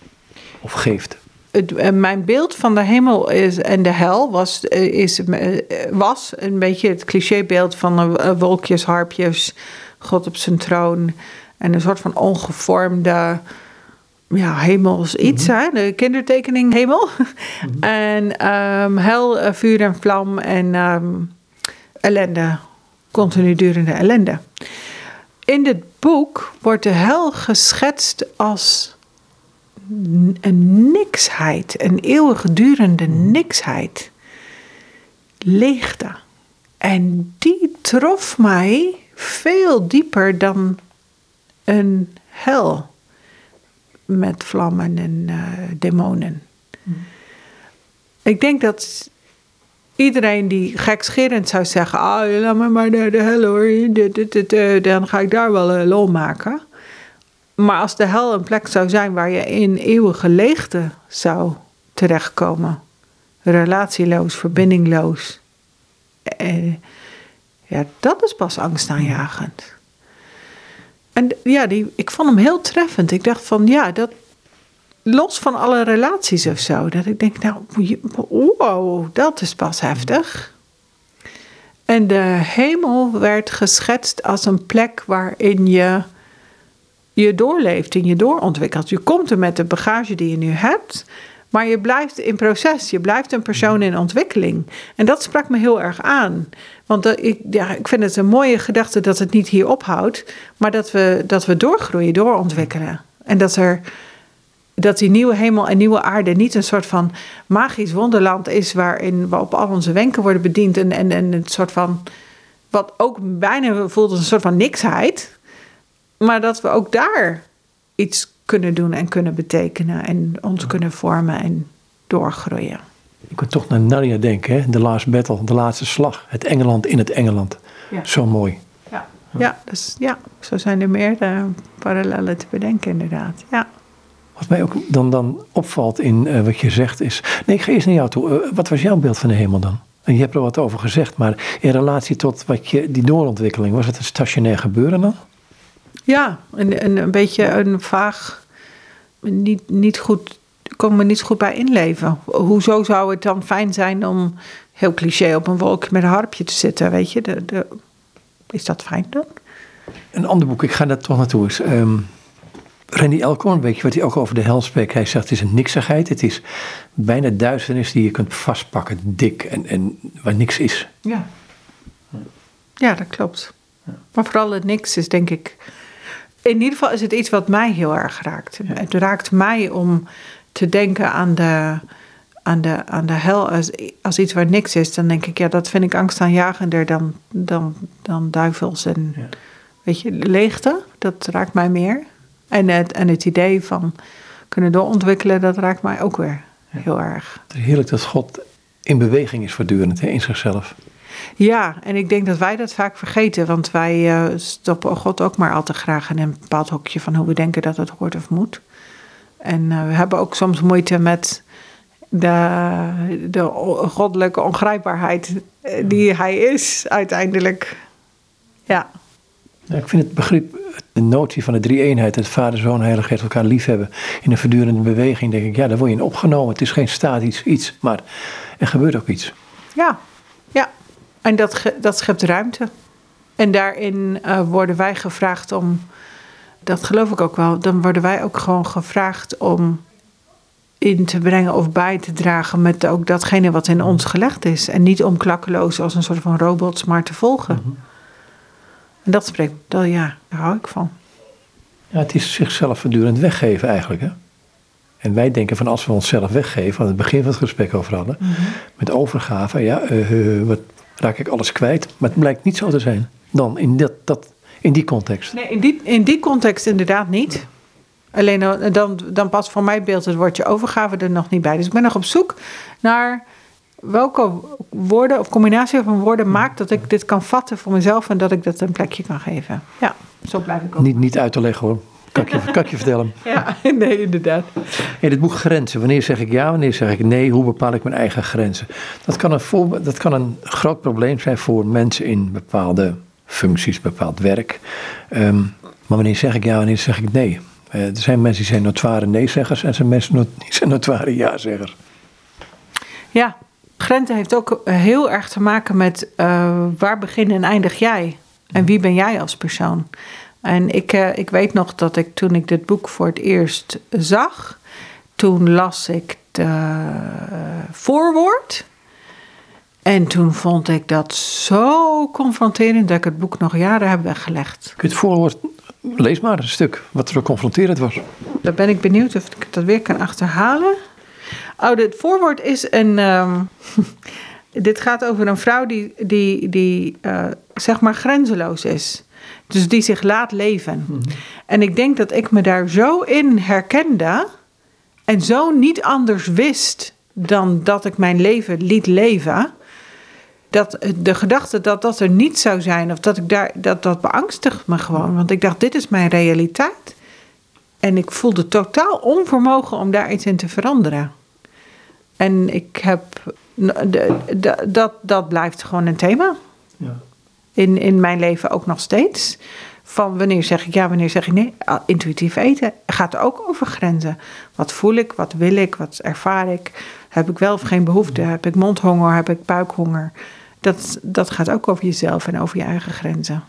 Of geeft? Het, eh, mijn beeld van de hemel is, en de hel was, eh, is, eh, was een beetje het clichébeeld van wolkjes, harpjes, God op zijn troon en een soort van ongevormde ja, hemels iets, mhm. hè? de kindertekening hemel. Mhm. en um, hel, vuur en vlam en um, ellende, continu durende ellende. In dit boek wordt de hel geschetst als een niksheid, een eeuwigdurende niksheid. Leegte. En die trof mij veel dieper dan een hel met vlammen en uh, demonen. Hmm. Ik denk dat iedereen die gekscherend zou zeggen: Ah, laat me maar naar de hel hoor, dan ga ik daar wel een lol maken. Maar als de hel een plek zou zijn waar je in eeuwige leegte zou terechtkomen, relatieloos, verbindingloos, eh, ja, dat is pas angstaanjagend. En ja, die, ik vond hem heel treffend. Ik dacht van ja, dat, los van alle relaties of zo. Dat ik denk, nou, wow, dat is pas heftig. En de hemel werd geschetst als een plek waarin je je doorleeft en je doorontwikkelt. Je komt er met de bagage die je nu hebt, maar je blijft in proces. Je blijft een persoon in ontwikkeling. En dat sprak me heel erg aan. Want ik, ja, ik vind het een mooie gedachte dat het niet hier ophoudt, maar dat we, dat we doorgroeien, doorontwikkelen. En dat er dat die nieuwe hemel en nieuwe aarde niet een soort van magisch wonderland is waarin we op al onze wenken worden bediend en, en, en een soort van, wat ook bijna voelt als een soort van niksheid, maar dat we ook daar iets kunnen doen en kunnen betekenen en ons kunnen vormen en doorgroeien. Ik moet toch naar Narnia denken, hè? The Last Battle, de laatste slag, het Engeland in het Engeland. Ja. Zo mooi. Ja, ja, dus, ja, zo zijn er meer uh, parallellen te bedenken inderdaad. Ja. Wat mij ook dan, dan opvalt in uh, wat je zegt is. Nee, ik ga eerst naar jou toe. Uh, wat was jouw beeld van de hemel dan? En je hebt er wat over gezegd, maar in relatie tot wat je, die doorontwikkeling, was het een stationair gebeuren dan? Ja, een, een, een beetje een vaag, niet, niet goed, kon me niet goed bij inleven. Hoezo zou het dan fijn zijn om heel cliché op een wolk met een harpje te zitten, weet je? De, de, is dat fijn dan? Een ander boek, ik ga daar toch naartoe, um, Randy je wat hij ook over de hel spreekt? Hij zegt, het is een niksigheid. Het is bijna duisternis die je kunt vastpakken, dik en, en waar niks is. Ja, ja dat klopt. Maar vooral het niks is denk ik... In ieder geval is het iets wat mij heel erg raakt. Het raakt mij om te denken aan de, aan de, aan de hel als, als iets waar niks is, dan denk ik, ja, dat vind ik angstaanjagender dan, dan, dan duivels en Ja. weet je, leegte. Dat raakt mij meer. En het, en het idee van kunnen doorontwikkelen, dat raakt mij ook weer heel erg. Het is heerlijk dat God in beweging is voortdurend, hè, in zichzelf. Ja, en ik denk dat wij dat vaak vergeten, want wij eh, stoppen God ook maar al te graag in een bepaald hokje van hoe we denken dat het hoort of moet. En eh, we hebben ook soms moeite met de, de goddelijke ongrijpbaarheid eh, die hij is uiteindelijk. Ja, Ja, ik vind het begrip, de notie van de drie-eenheid, het Vader, Zoon, Heilige Geest elkaar liefhebben, in een voortdurende beweging, denk ik, ja, daar word je in opgenomen. Het is geen statisch iets, maar er gebeurt ook iets. ja, ja. En dat, dat schept ruimte. En daarin eh, worden wij gevraagd om, dat geloof ik ook wel, dan worden wij ook gewoon gevraagd om in te brengen of bij te dragen met ook datgene wat in ons gelegd is. En niet om klakkeloos als een soort van robots maar te volgen. En dat spreekt, dat, ja, daar hou ik van. Ja, het is zichzelf voortdurend weggeven eigenlijk. Hè? En wij denken van als we onszelf weggeven, aan het begin van het gesprek over hadden, met overgave, ja, eh, eh, wat raak ik alles kwijt. Maar het blijkt niet zo te zijn. Dan in, dat, dat, in die context. Nee, in die, in die context inderdaad niet. Alleen dan- dan, dan past voor mij beeld het woordje overgave er nog niet bij. Dus ik ben nog op zoek naar welke woorden of combinatie van woorden maakt dat ik dit kan vatten voor mezelf en dat ik dat een plekje kan geven. Ja, zo blijf ik ook. Niet, niet uit te leggen hoor. Kan ik je, kan ik je vertellen. Ja, nee, inderdaad. In het boek Grenzen, wanneer zeg ik ja, wanneer zeg ik nee, hoe bepaal ik mijn eigen grenzen? Dat kan een, dat kan een groot probleem zijn voor mensen in bepaalde functies, bepaald werk. Ehm, maar wanneer zeg ik ja, wanneer zeg ik nee? Eh, er zijn mensen die zijn notoire nee-zeggers en er zijn mensen die zijn notoire ja-zeggers. Ja, grenzen heeft ook heel erg te maken met eh, waar begin en eindig jij? En wie ben jij als persoon? En ik, eh, ik weet nog dat ik toen ik dit boek voor het eerst zag, toen las ik de eh, voorwoord. En toen vond ik dat zo confronterend dat ik het boek nog jaren heb weggelegd. Kun je het voorwoord, lees maar een stuk wat zo confronterend was. Dan ben ik benieuwd of ik dat weer kan achterhalen. Oh, dit voorwoord is een. ehm, dit gaat over een vrouw die, die, die eh, zeg maar grenzeloos is. Dus die zich laat leven. En ik denk dat ik me daar zo in herkende. En zo niet anders wist dan dat ik mijn leven liet leven. Dat de gedachte dat dat er niet zou zijn, of dat ik daar, dat, dat beangstigt me gewoon. Want ik dacht, dit is mijn realiteit. En ik voelde totaal onvermogen om daar iets in te veranderen. En ik heb. Dat, dat blijft gewoon een thema Ja. in, in mijn leven ook nog steeds. Van wanneer zeg ik ja, wanneer zeg ik nee. Ah, Intuïtief eten gaat ook over grenzen. Wat voel ik, wat wil ik, wat ervaar ik? Heb ik wel of geen behoefte? Heb ik mondhonger, heb ik buikhonger? Dat, dat gaat ook over jezelf en over je eigen grenzen.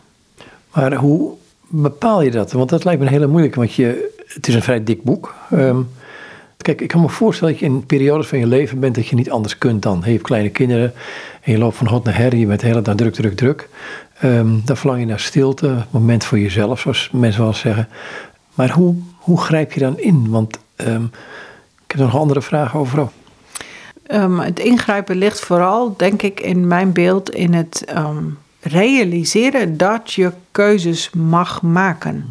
Maar hoe bepaal je dat? Want dat lijkt me een hele moeilijke, want je, het is een vrij dik boek. Ehm, kijk, ik kan me voorstellen dat je in periodes van je leven bent dat je niet anders kunt dan. Je hebt kleine kinderen en je loopt van hot naar her, je bent de hele dag druk, druk, druk. Ehm, dan verlang je naar stilte, moment voor jezelf, zoals mensen wel zeggen. Maar hoe, hoe grijp je dan in? Want ehm, ik heb nog andere vragen over. ook. Ehm, het ingrijpen ligt vooral, denk ik, in mijn beeld in het realiseren dat je keuzes mag maken.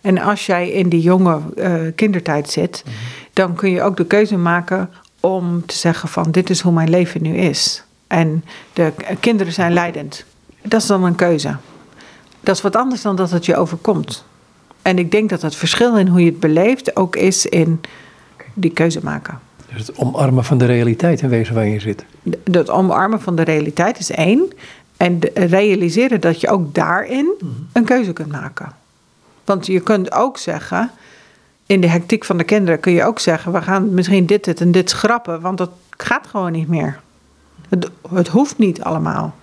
En als jij in die jonge eh, kindertijd zit, dan kun je ook de keuze maken om te zeggen van dit is hoe mijn leven nu is. En de kinderen zijn leidend. Dat is dan een keuze. Dat is wat anders dan dat het je overkomt. En ik denk dat het verschil in hoe je het beleeft ook is in die keuze maken. Dus het omarmen van de realiteit in wezen waar je zit. Het omarmen van de realiteit is één. En realiseren dat je ook daarin een keuze kunt maken. Want je kunt ook zeggen, in de hectiek van de kinderen kun je ook zeggen, we gaan misschien dit, dit en dit schrappen, want dat gaat gewoon niet meer. Het, het hoeft niet allemaal.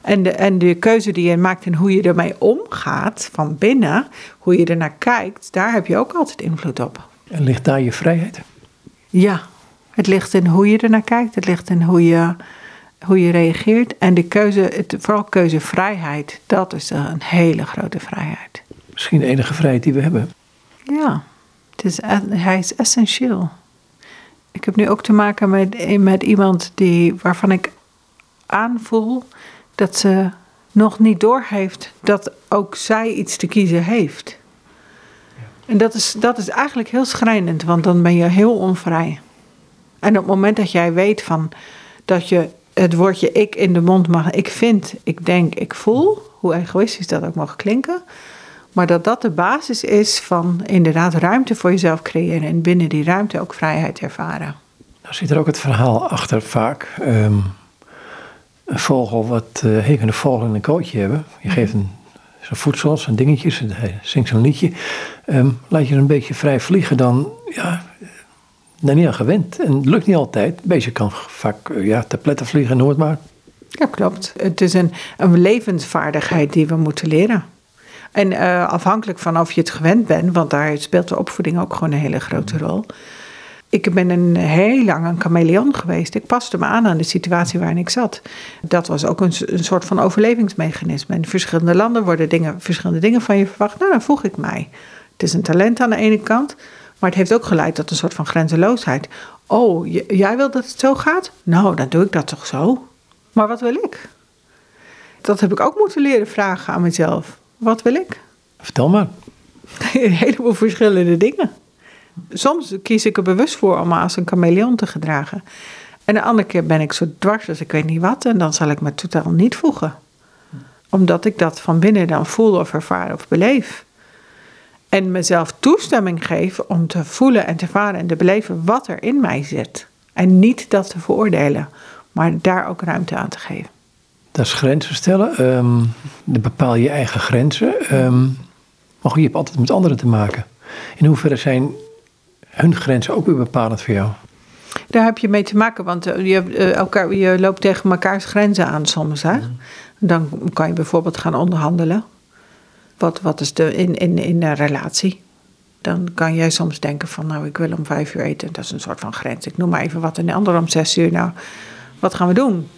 En de, en de keuze die je maakt en hoe je ermee omgaat van binnen, hoe je ernaar kijkt, daar heb je ook altijd invloed op. En ligt daar je vrijheid? Ja, het ligt in hoe je ernaar kijkt. Het ligt in hoe je, hoe je reageert. En de keuze, het, vooral keuzevrijheid, dat is een hele grote vrijheid. Misschien de enige vrijheid die we hebben. Ja, het is, hij is essentieel. Ik Ik heb nu ook te maken met, met iemand die, waarvan ik aanvoel dat ze nog niet doorheeft dat ook zij iets te kiezen heeft. En dat is, dat is eigenlijk heel schrijnend, want dan ben je heel onvrij. En op het moment dat jij weet van dat je het woordje ik in de mond mag, ik vind, ik denk, ik voel, hoe egoïstisch dat ook mag klinken, maar dat dat de basis is van inderdaad ruimte voor jezelf creëren en binnen die ruimte ook vrijheid ervaren. Nou zit er ook het verhaal achter vaak. Ehm, een vogel, wat uh, hey, een vogel in een kootje hebben. Je geeft een zijn voedsel, zijn dingetjes, hij zingt zijn liedje. Um, laat je een beetje vrij vliegen, dan ja, daar niet aan gewend. En het lukt niet altijd. Een beetje kan vaak uh, ja, te pletten vliegen, nooit maar. Ja, klopt. Het is een, een levensvaardigheid die we moeten leren. En uh, afhankelijk van of je het gewend bent, want daar speelt de opvoeding ook gewoon een hele grote rol. Ik ben een heel lang een chameleon geweest. Ik paste me aan aan de situatie waarin ik zat. Dat was ook een, een soort van overlevingsmechanisme. In verschillende landen worden dingen, verschillende dingen van je verwacht. Nou, dan voeg ik mij. Het is een talent aan de ene kant, maar het heeft ook geleid tot een soort van grenzeloosheid. Oh, jij wil dat het zo gaat? Nou, dan doe ik dat toch zo. Maar wat wil ik? Dat heb ik ook moeten leren vragen aan mezelf. Wat wil ik? Vertel maar. Een heleboel verschillende dingen. Soms kies ik er bewust voor om me als een chameleon te gedragen. En de andere keer ben ik zo dwars als ik weet niet wat. En dan zal ik me totaal niet voegen. Omdat ik dat van binnen dan voel of ervaar of beleef. En mezelf toestemming geef om te voelen en te ervaren en te beleven wat er in mij zit. En niet dat te veroordelen, maar daar ook ruimte aan te geven. Dat is grenzen stellen. Um, bepaal je eigen grenzen. Um, maar goed, je hebt altijd met anderen te maken. In hoeverre zijn hun grenzen ook weer bepalend voor jou? Daar heb je mee te maken, want eh, je, eh, elkaar, je loopt tegen elkaars grenzen aan soms. Hè? Dan kan je bijvoorbeeld gaan onderhandelen. Wat, wat is de in, in, in een relatie? Dan kan jij soms denken van, nou, ik wil om vijf uur eten. Dat is een soort van grens. Ik noem maar even wat. En de ander om zes uur. Nou, wat gaan we doen?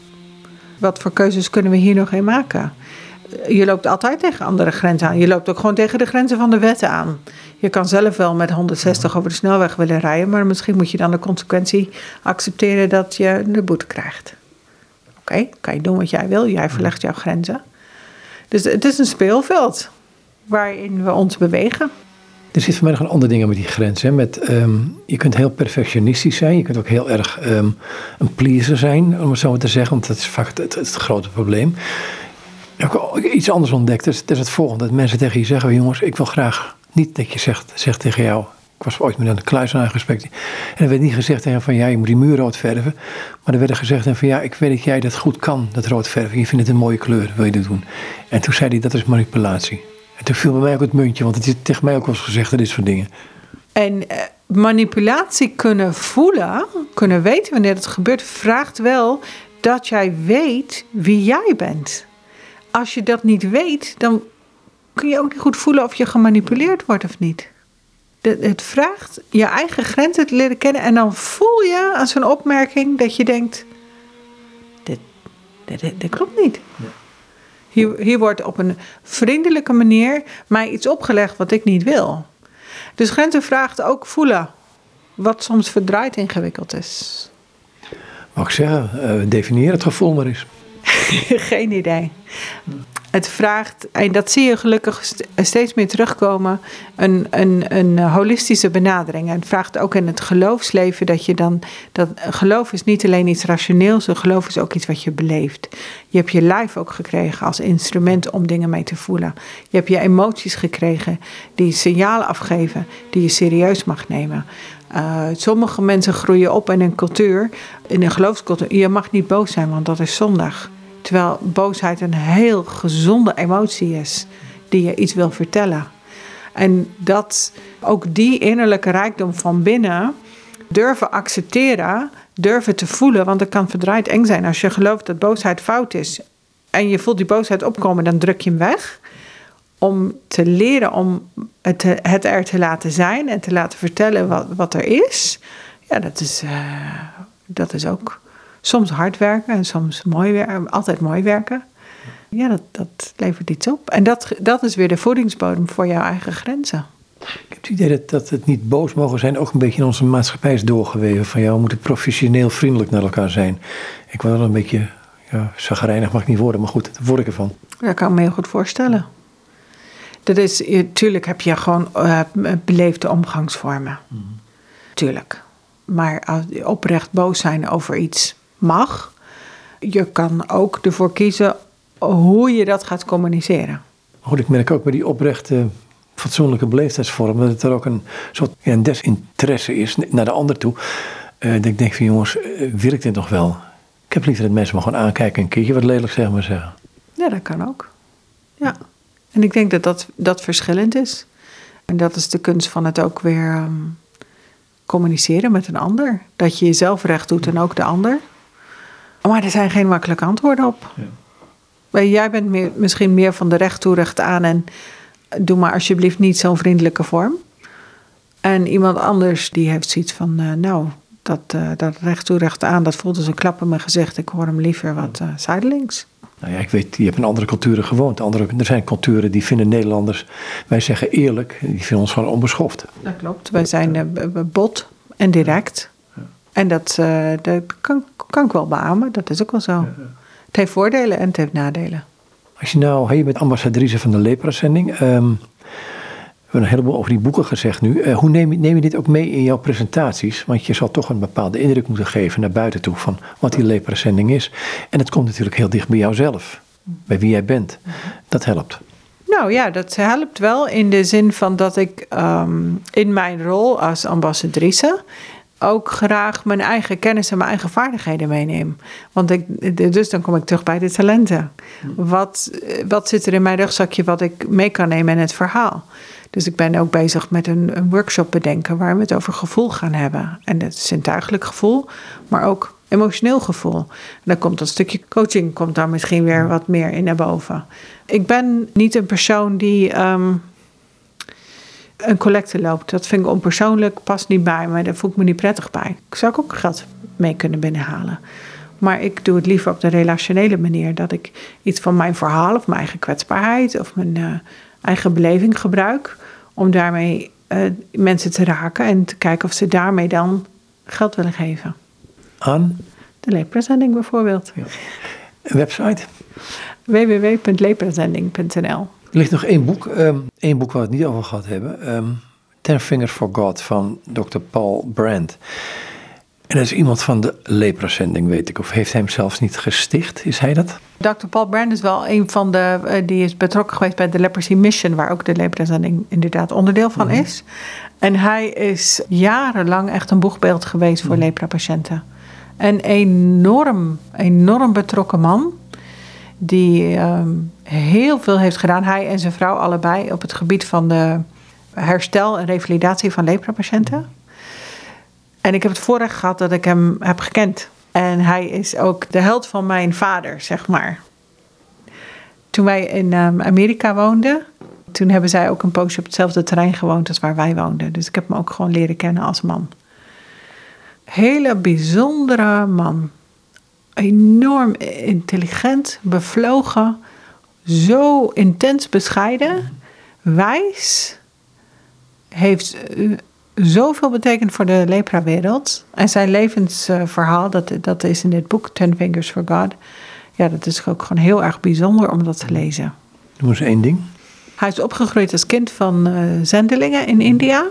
Wat voor keuzes kunnen we hier nog in maken? Je loopt altijd tegen andere grenzen aan. Je loopt ook gewoon tegen de grenzen van de wetten aan. Je kan zelf wel met 160 over de snelweg willen rijden, maar misschien moet je dan de consequentie accepteren dat je de boete krijgt. Oké, kan je doen wat jij wil, jij verlegt jouw grenzen. Dus het is een speelveld waarin we ons bewegen. Er zit nog een ander ding met die grenzen. Met, um, je kunt heel perfectionistisch zijn. Je kunt ook heel erg um, een pleaser zijn, om het zo maar te zeggen. Want dat is vaak het, het, grote probleem. Ook iets anders ontdekt. Dat is, het volgende. Dat mensen tegen je zeggen, jongens, ik wil graag niet dat je zegt, zegt tegen jou. Ik was ooit met een kluisenaar gesprek. En er werd niet gezegd tegen van ja, je moet die muur rood verven. Maar er werd gezegd van ja, ik weet dat jij dat goed kan, dat rood verven. Je vindt het een mooie kleur, wil je dat doen? En toen zei hij dat is manipulatie. En toen viel bij mij ook het muntje, want het is tegen mij ook wel eens gezegd, dat is soort dingen. En eh, manipulatie kunnen voelen, kunnen weten wanneer het gebeurt, vraagt wel dat jij weet wie jij bent. Als je dat niet weet, dan kun je ook niet goed voelen of je gemanipuleerd wordt of niet. Het vraagt je eigen grenzen te leren kennen en dan voel je aan zo'n opmerking dat je denkt: dit, dit, dit, klopt niet. Hier, hier wordt op een vriendelijke manier mij iets opgelegd wat ik niet wil. Dus grenzen vraagt ook voelen, wat soms verdraaid ingewikkeld is. Mag ik zeggen, uh, definieer het gevoel maar eens. Geen idee. Het vraagt, en dat zie je gelukkig steeds meer terugkomen, een, een, een holistische benadering. En het vraagt ook in het geloofsleven dat je dan. Dat, geloof is niet alleen iets rationeels, geloof is ook iets wat je beleeft. Je hebt je lijf ook gekregen als instrument om dingen mee te voelen. Je hebt je emoties gekregen die signalen afgeven die je serieus mag nemen. Uh, sommige mensen groeien op in een cultuur, in een geloofscultuur. Je mag niet boos zijn, want dat is zondag. Terwijl boosheid een heel gezonde emotie is die je iets wil vertellen. En dat ook die innerlijke rijkdom van binnen durven accepteren, durven te voelen, want het kan verdraaid eng zijn. Als je gelooft dat boosheid fout is en je voelt die boosheid opkomen, dan druk je hem weg. Om te leren om het, het er te laten zijn en te laten vertellen wat, wat er is, ja, dat is, uh, dat is ook soms hard werken en soms mooi werken, altijd mooi werken. Ja, dat, dat levert iets op. En dat, dat is weer de voedingsbodem voor jouw eigen grenzen. Ik heb het idee dat, dat het niet boos mogen zijn, ook een beetje in onze maatschappij is doorgeweven. Van ja, we moeten professioneel vriendelijk naar elkaar zijn. Ik word wel een beetje, ja, zagrijnig mag ik niet worden, maar goed, daar word ik ervan. Dat kan ik me heel goed voorstellen. Dat is, tuurlijk heb je gewoon uh, beleefde omgangsvormen. Tuurlijk. Maar oprecht boos zijn over iets mag. Je kan ook ervoor kiezen hoe je dat gaat communiceren. Goed, ik merk ook bij die oprechte fatsoenlijke beleefdheidsvorm dat het er ook een soort ja, een desinteresse is naar de ander toe. Uh, dat ik denk van jongens, uh, werkt dit nog wel? Ik heb liever dat mensen me gewoon aankijken en een keertje wat lelijk zeggen maar zeggen. Ja, dat kan ook. Ja. En ik denk dat dat, dat verschillend is. En dat is de kunst van het ook weer um, communiceren met een ander. Dat je jezelf recht doet en ook de ander. Maar er zijn geen makkelijke antwoorden op. Ja. Jij bent meer, misschien meer van de recht toe, recht aan en doe maar alsjeblieft niet zo'n vriendelijke vorm. En iemand anders die heeft zoiets van, uh, nou, dat, uh, dat recht toe, recht aan, dat voelt als een klap in mijn gezicht. Ik hoor hem liever wat uh, zijdelings. Nou ja, ik weet, je hebt in andere culturen gewoond. Andere, er zijn culturen die vinden Nederlanders, wij zeggen eerlijk, die vinden ons gewoon onbeschoft. Dat klopt. Wij zijn bot en direct. En dat, dat kan, kan ik wel beamen, dat is ook wel zo. Ja. Het heeft voordelen en het heeft nadelen. Als je nou, je bent ambassadrice van de Lepra-zending. Um, we hebben een heleboel over die boeken gezegd nu. Uh, hoe neem je, neem je dit ook mee in jouw presentaties? Want je zal toch een bepaalde indruk moeten geven naar buiten toe van wat die lepra-zending is. En het komt natuurlijk heel dicht bij jouzelf, bij wie jij bent. Dat helpt. Nou ja, dat helpt wel in de zin van dat ik um, in mijn rol als ambassadrice ook graag mijn eigen kennis en mijn eigen vaardigheden meeneem. Want ik, dus dan kom ik terug bij de talenten. Wat, wat zit er in mijn rugzakje wat ik mee kan nemen in het verhaal? Dus ik ben ook bezig met een, een workshop bedenken waar we het over gevoel gaan hebben. En dat is zintuigelijk gevoel, maar ook emotioneel gevoel. En dan komt dat stukje coaching komt daar misschien weer wat meer in naar boven. Ik ben niet een persoon die um, een collecte loopt. Dat vind ik onpersoonlijk, past niet bij me, daar voel ik me niet prettig bij. Ik zou ook geld mee kunnen binnenhalen. Maar ik doe het liever op de relationele manier. Dat ik iets van mijn verhaal of mijn eigen kwetsbaarheid of mijn uh, eigen beleving gebruik. Om daarmee uh, mensen te raken en te kijken of ze daarmee dan geld willen geven. Aan? De leeprazending bijvoorbeeld. Ja. Een website? www.leeprazending.nl er ligt nog één boek, um, één boek waar we het niet over gehad hebben. Um, Ten Fingers for God van Dr. Paul Brandt. En dat is iemand van de leprazending, weet ik. Of heeft hij hem zelfs niet gesticht? Is hij dat? Dr. Paul Brand is wel een van de. Uh, die is betrokken geweest bij de Leprosy Mission, waar ook de leprazending inderdaad onderdeel van mm-hmm. is. En hij is jarenlang echt een boegbeeld geweest voor mm-hmm. lepra-patiënten. Een enorm, enorm betrokken man. Die um, heel veel heeft gedaan, hij en zijn vrouw allebei, op het gebied van de herstel en revalidatie van lepra-patiënten. En ik heb het voorrecht gehad dat ik hem heb gekend. En hij is ook de held van mijn vader, zeg maar. Toen wij in um, Amerika woonden, toen hebben zij ook een poosje op hetzelfde terrein gewoond als waar wij woonden. Dus ik heb hem ook gewoon leren kennen als man. Hele bijzondere man. Enorm intelligent, bevlogen, zo intens bescheiden, wijs, heeft zoveel betekend voor de lepra-wereld. En zijn levensverhaal, dat, dat is in dit boek, Ten Fingers for God. Ja, dat is ook gewoon heel erg bijzonder om dat te lezen. Noem eens één ding. Hij is opgegroeid als kind van uh, zendelingen in India.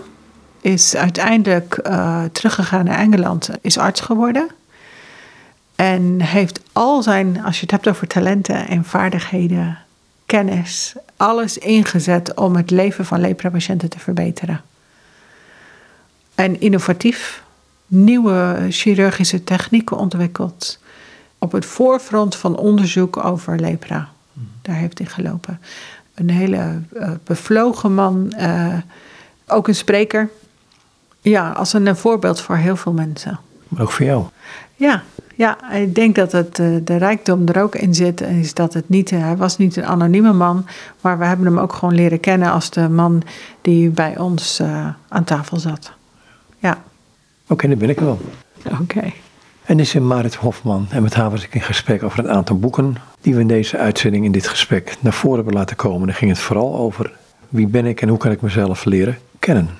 Is uiteindelijk uh, teruggegaan naar Engeland, is arts geworden. En heeft al zijn, als je het hebt over talenten en vaardigheden, kennis, alles ingezet om het leven van lepra-patiënten te verbeteren. En innovatief nieuwe chirurgische technieken ontwikkeld. Op het voorfront van onderzoek over lepra. Daar heeft hij gelopen. Een hele uh, bevlogen man. Uh, ook een spreker. Ja, als een, een voorbeeld voor heel veel mensen. Maar ook voor jou. Ja, ja, ik denk dat het, eh, de rijkdom er ook in zit. Is dat het niet, hij was niet een anonieme man, maar we hebben hem ook gewoon leren kennen als de man die bij ons uh, aan tafel zat. Ja. Oké, okay, dan ben ik er wel. Oké. Okay. En is in Marit Hofman en met haar was ik in gesprek over een aantal boeken die we in deze uitzending, in dit gesprek, naar voren hebben laten komen. Dan ging het vooral over wie ben ik en hoe kan ik mezelf leren kennen.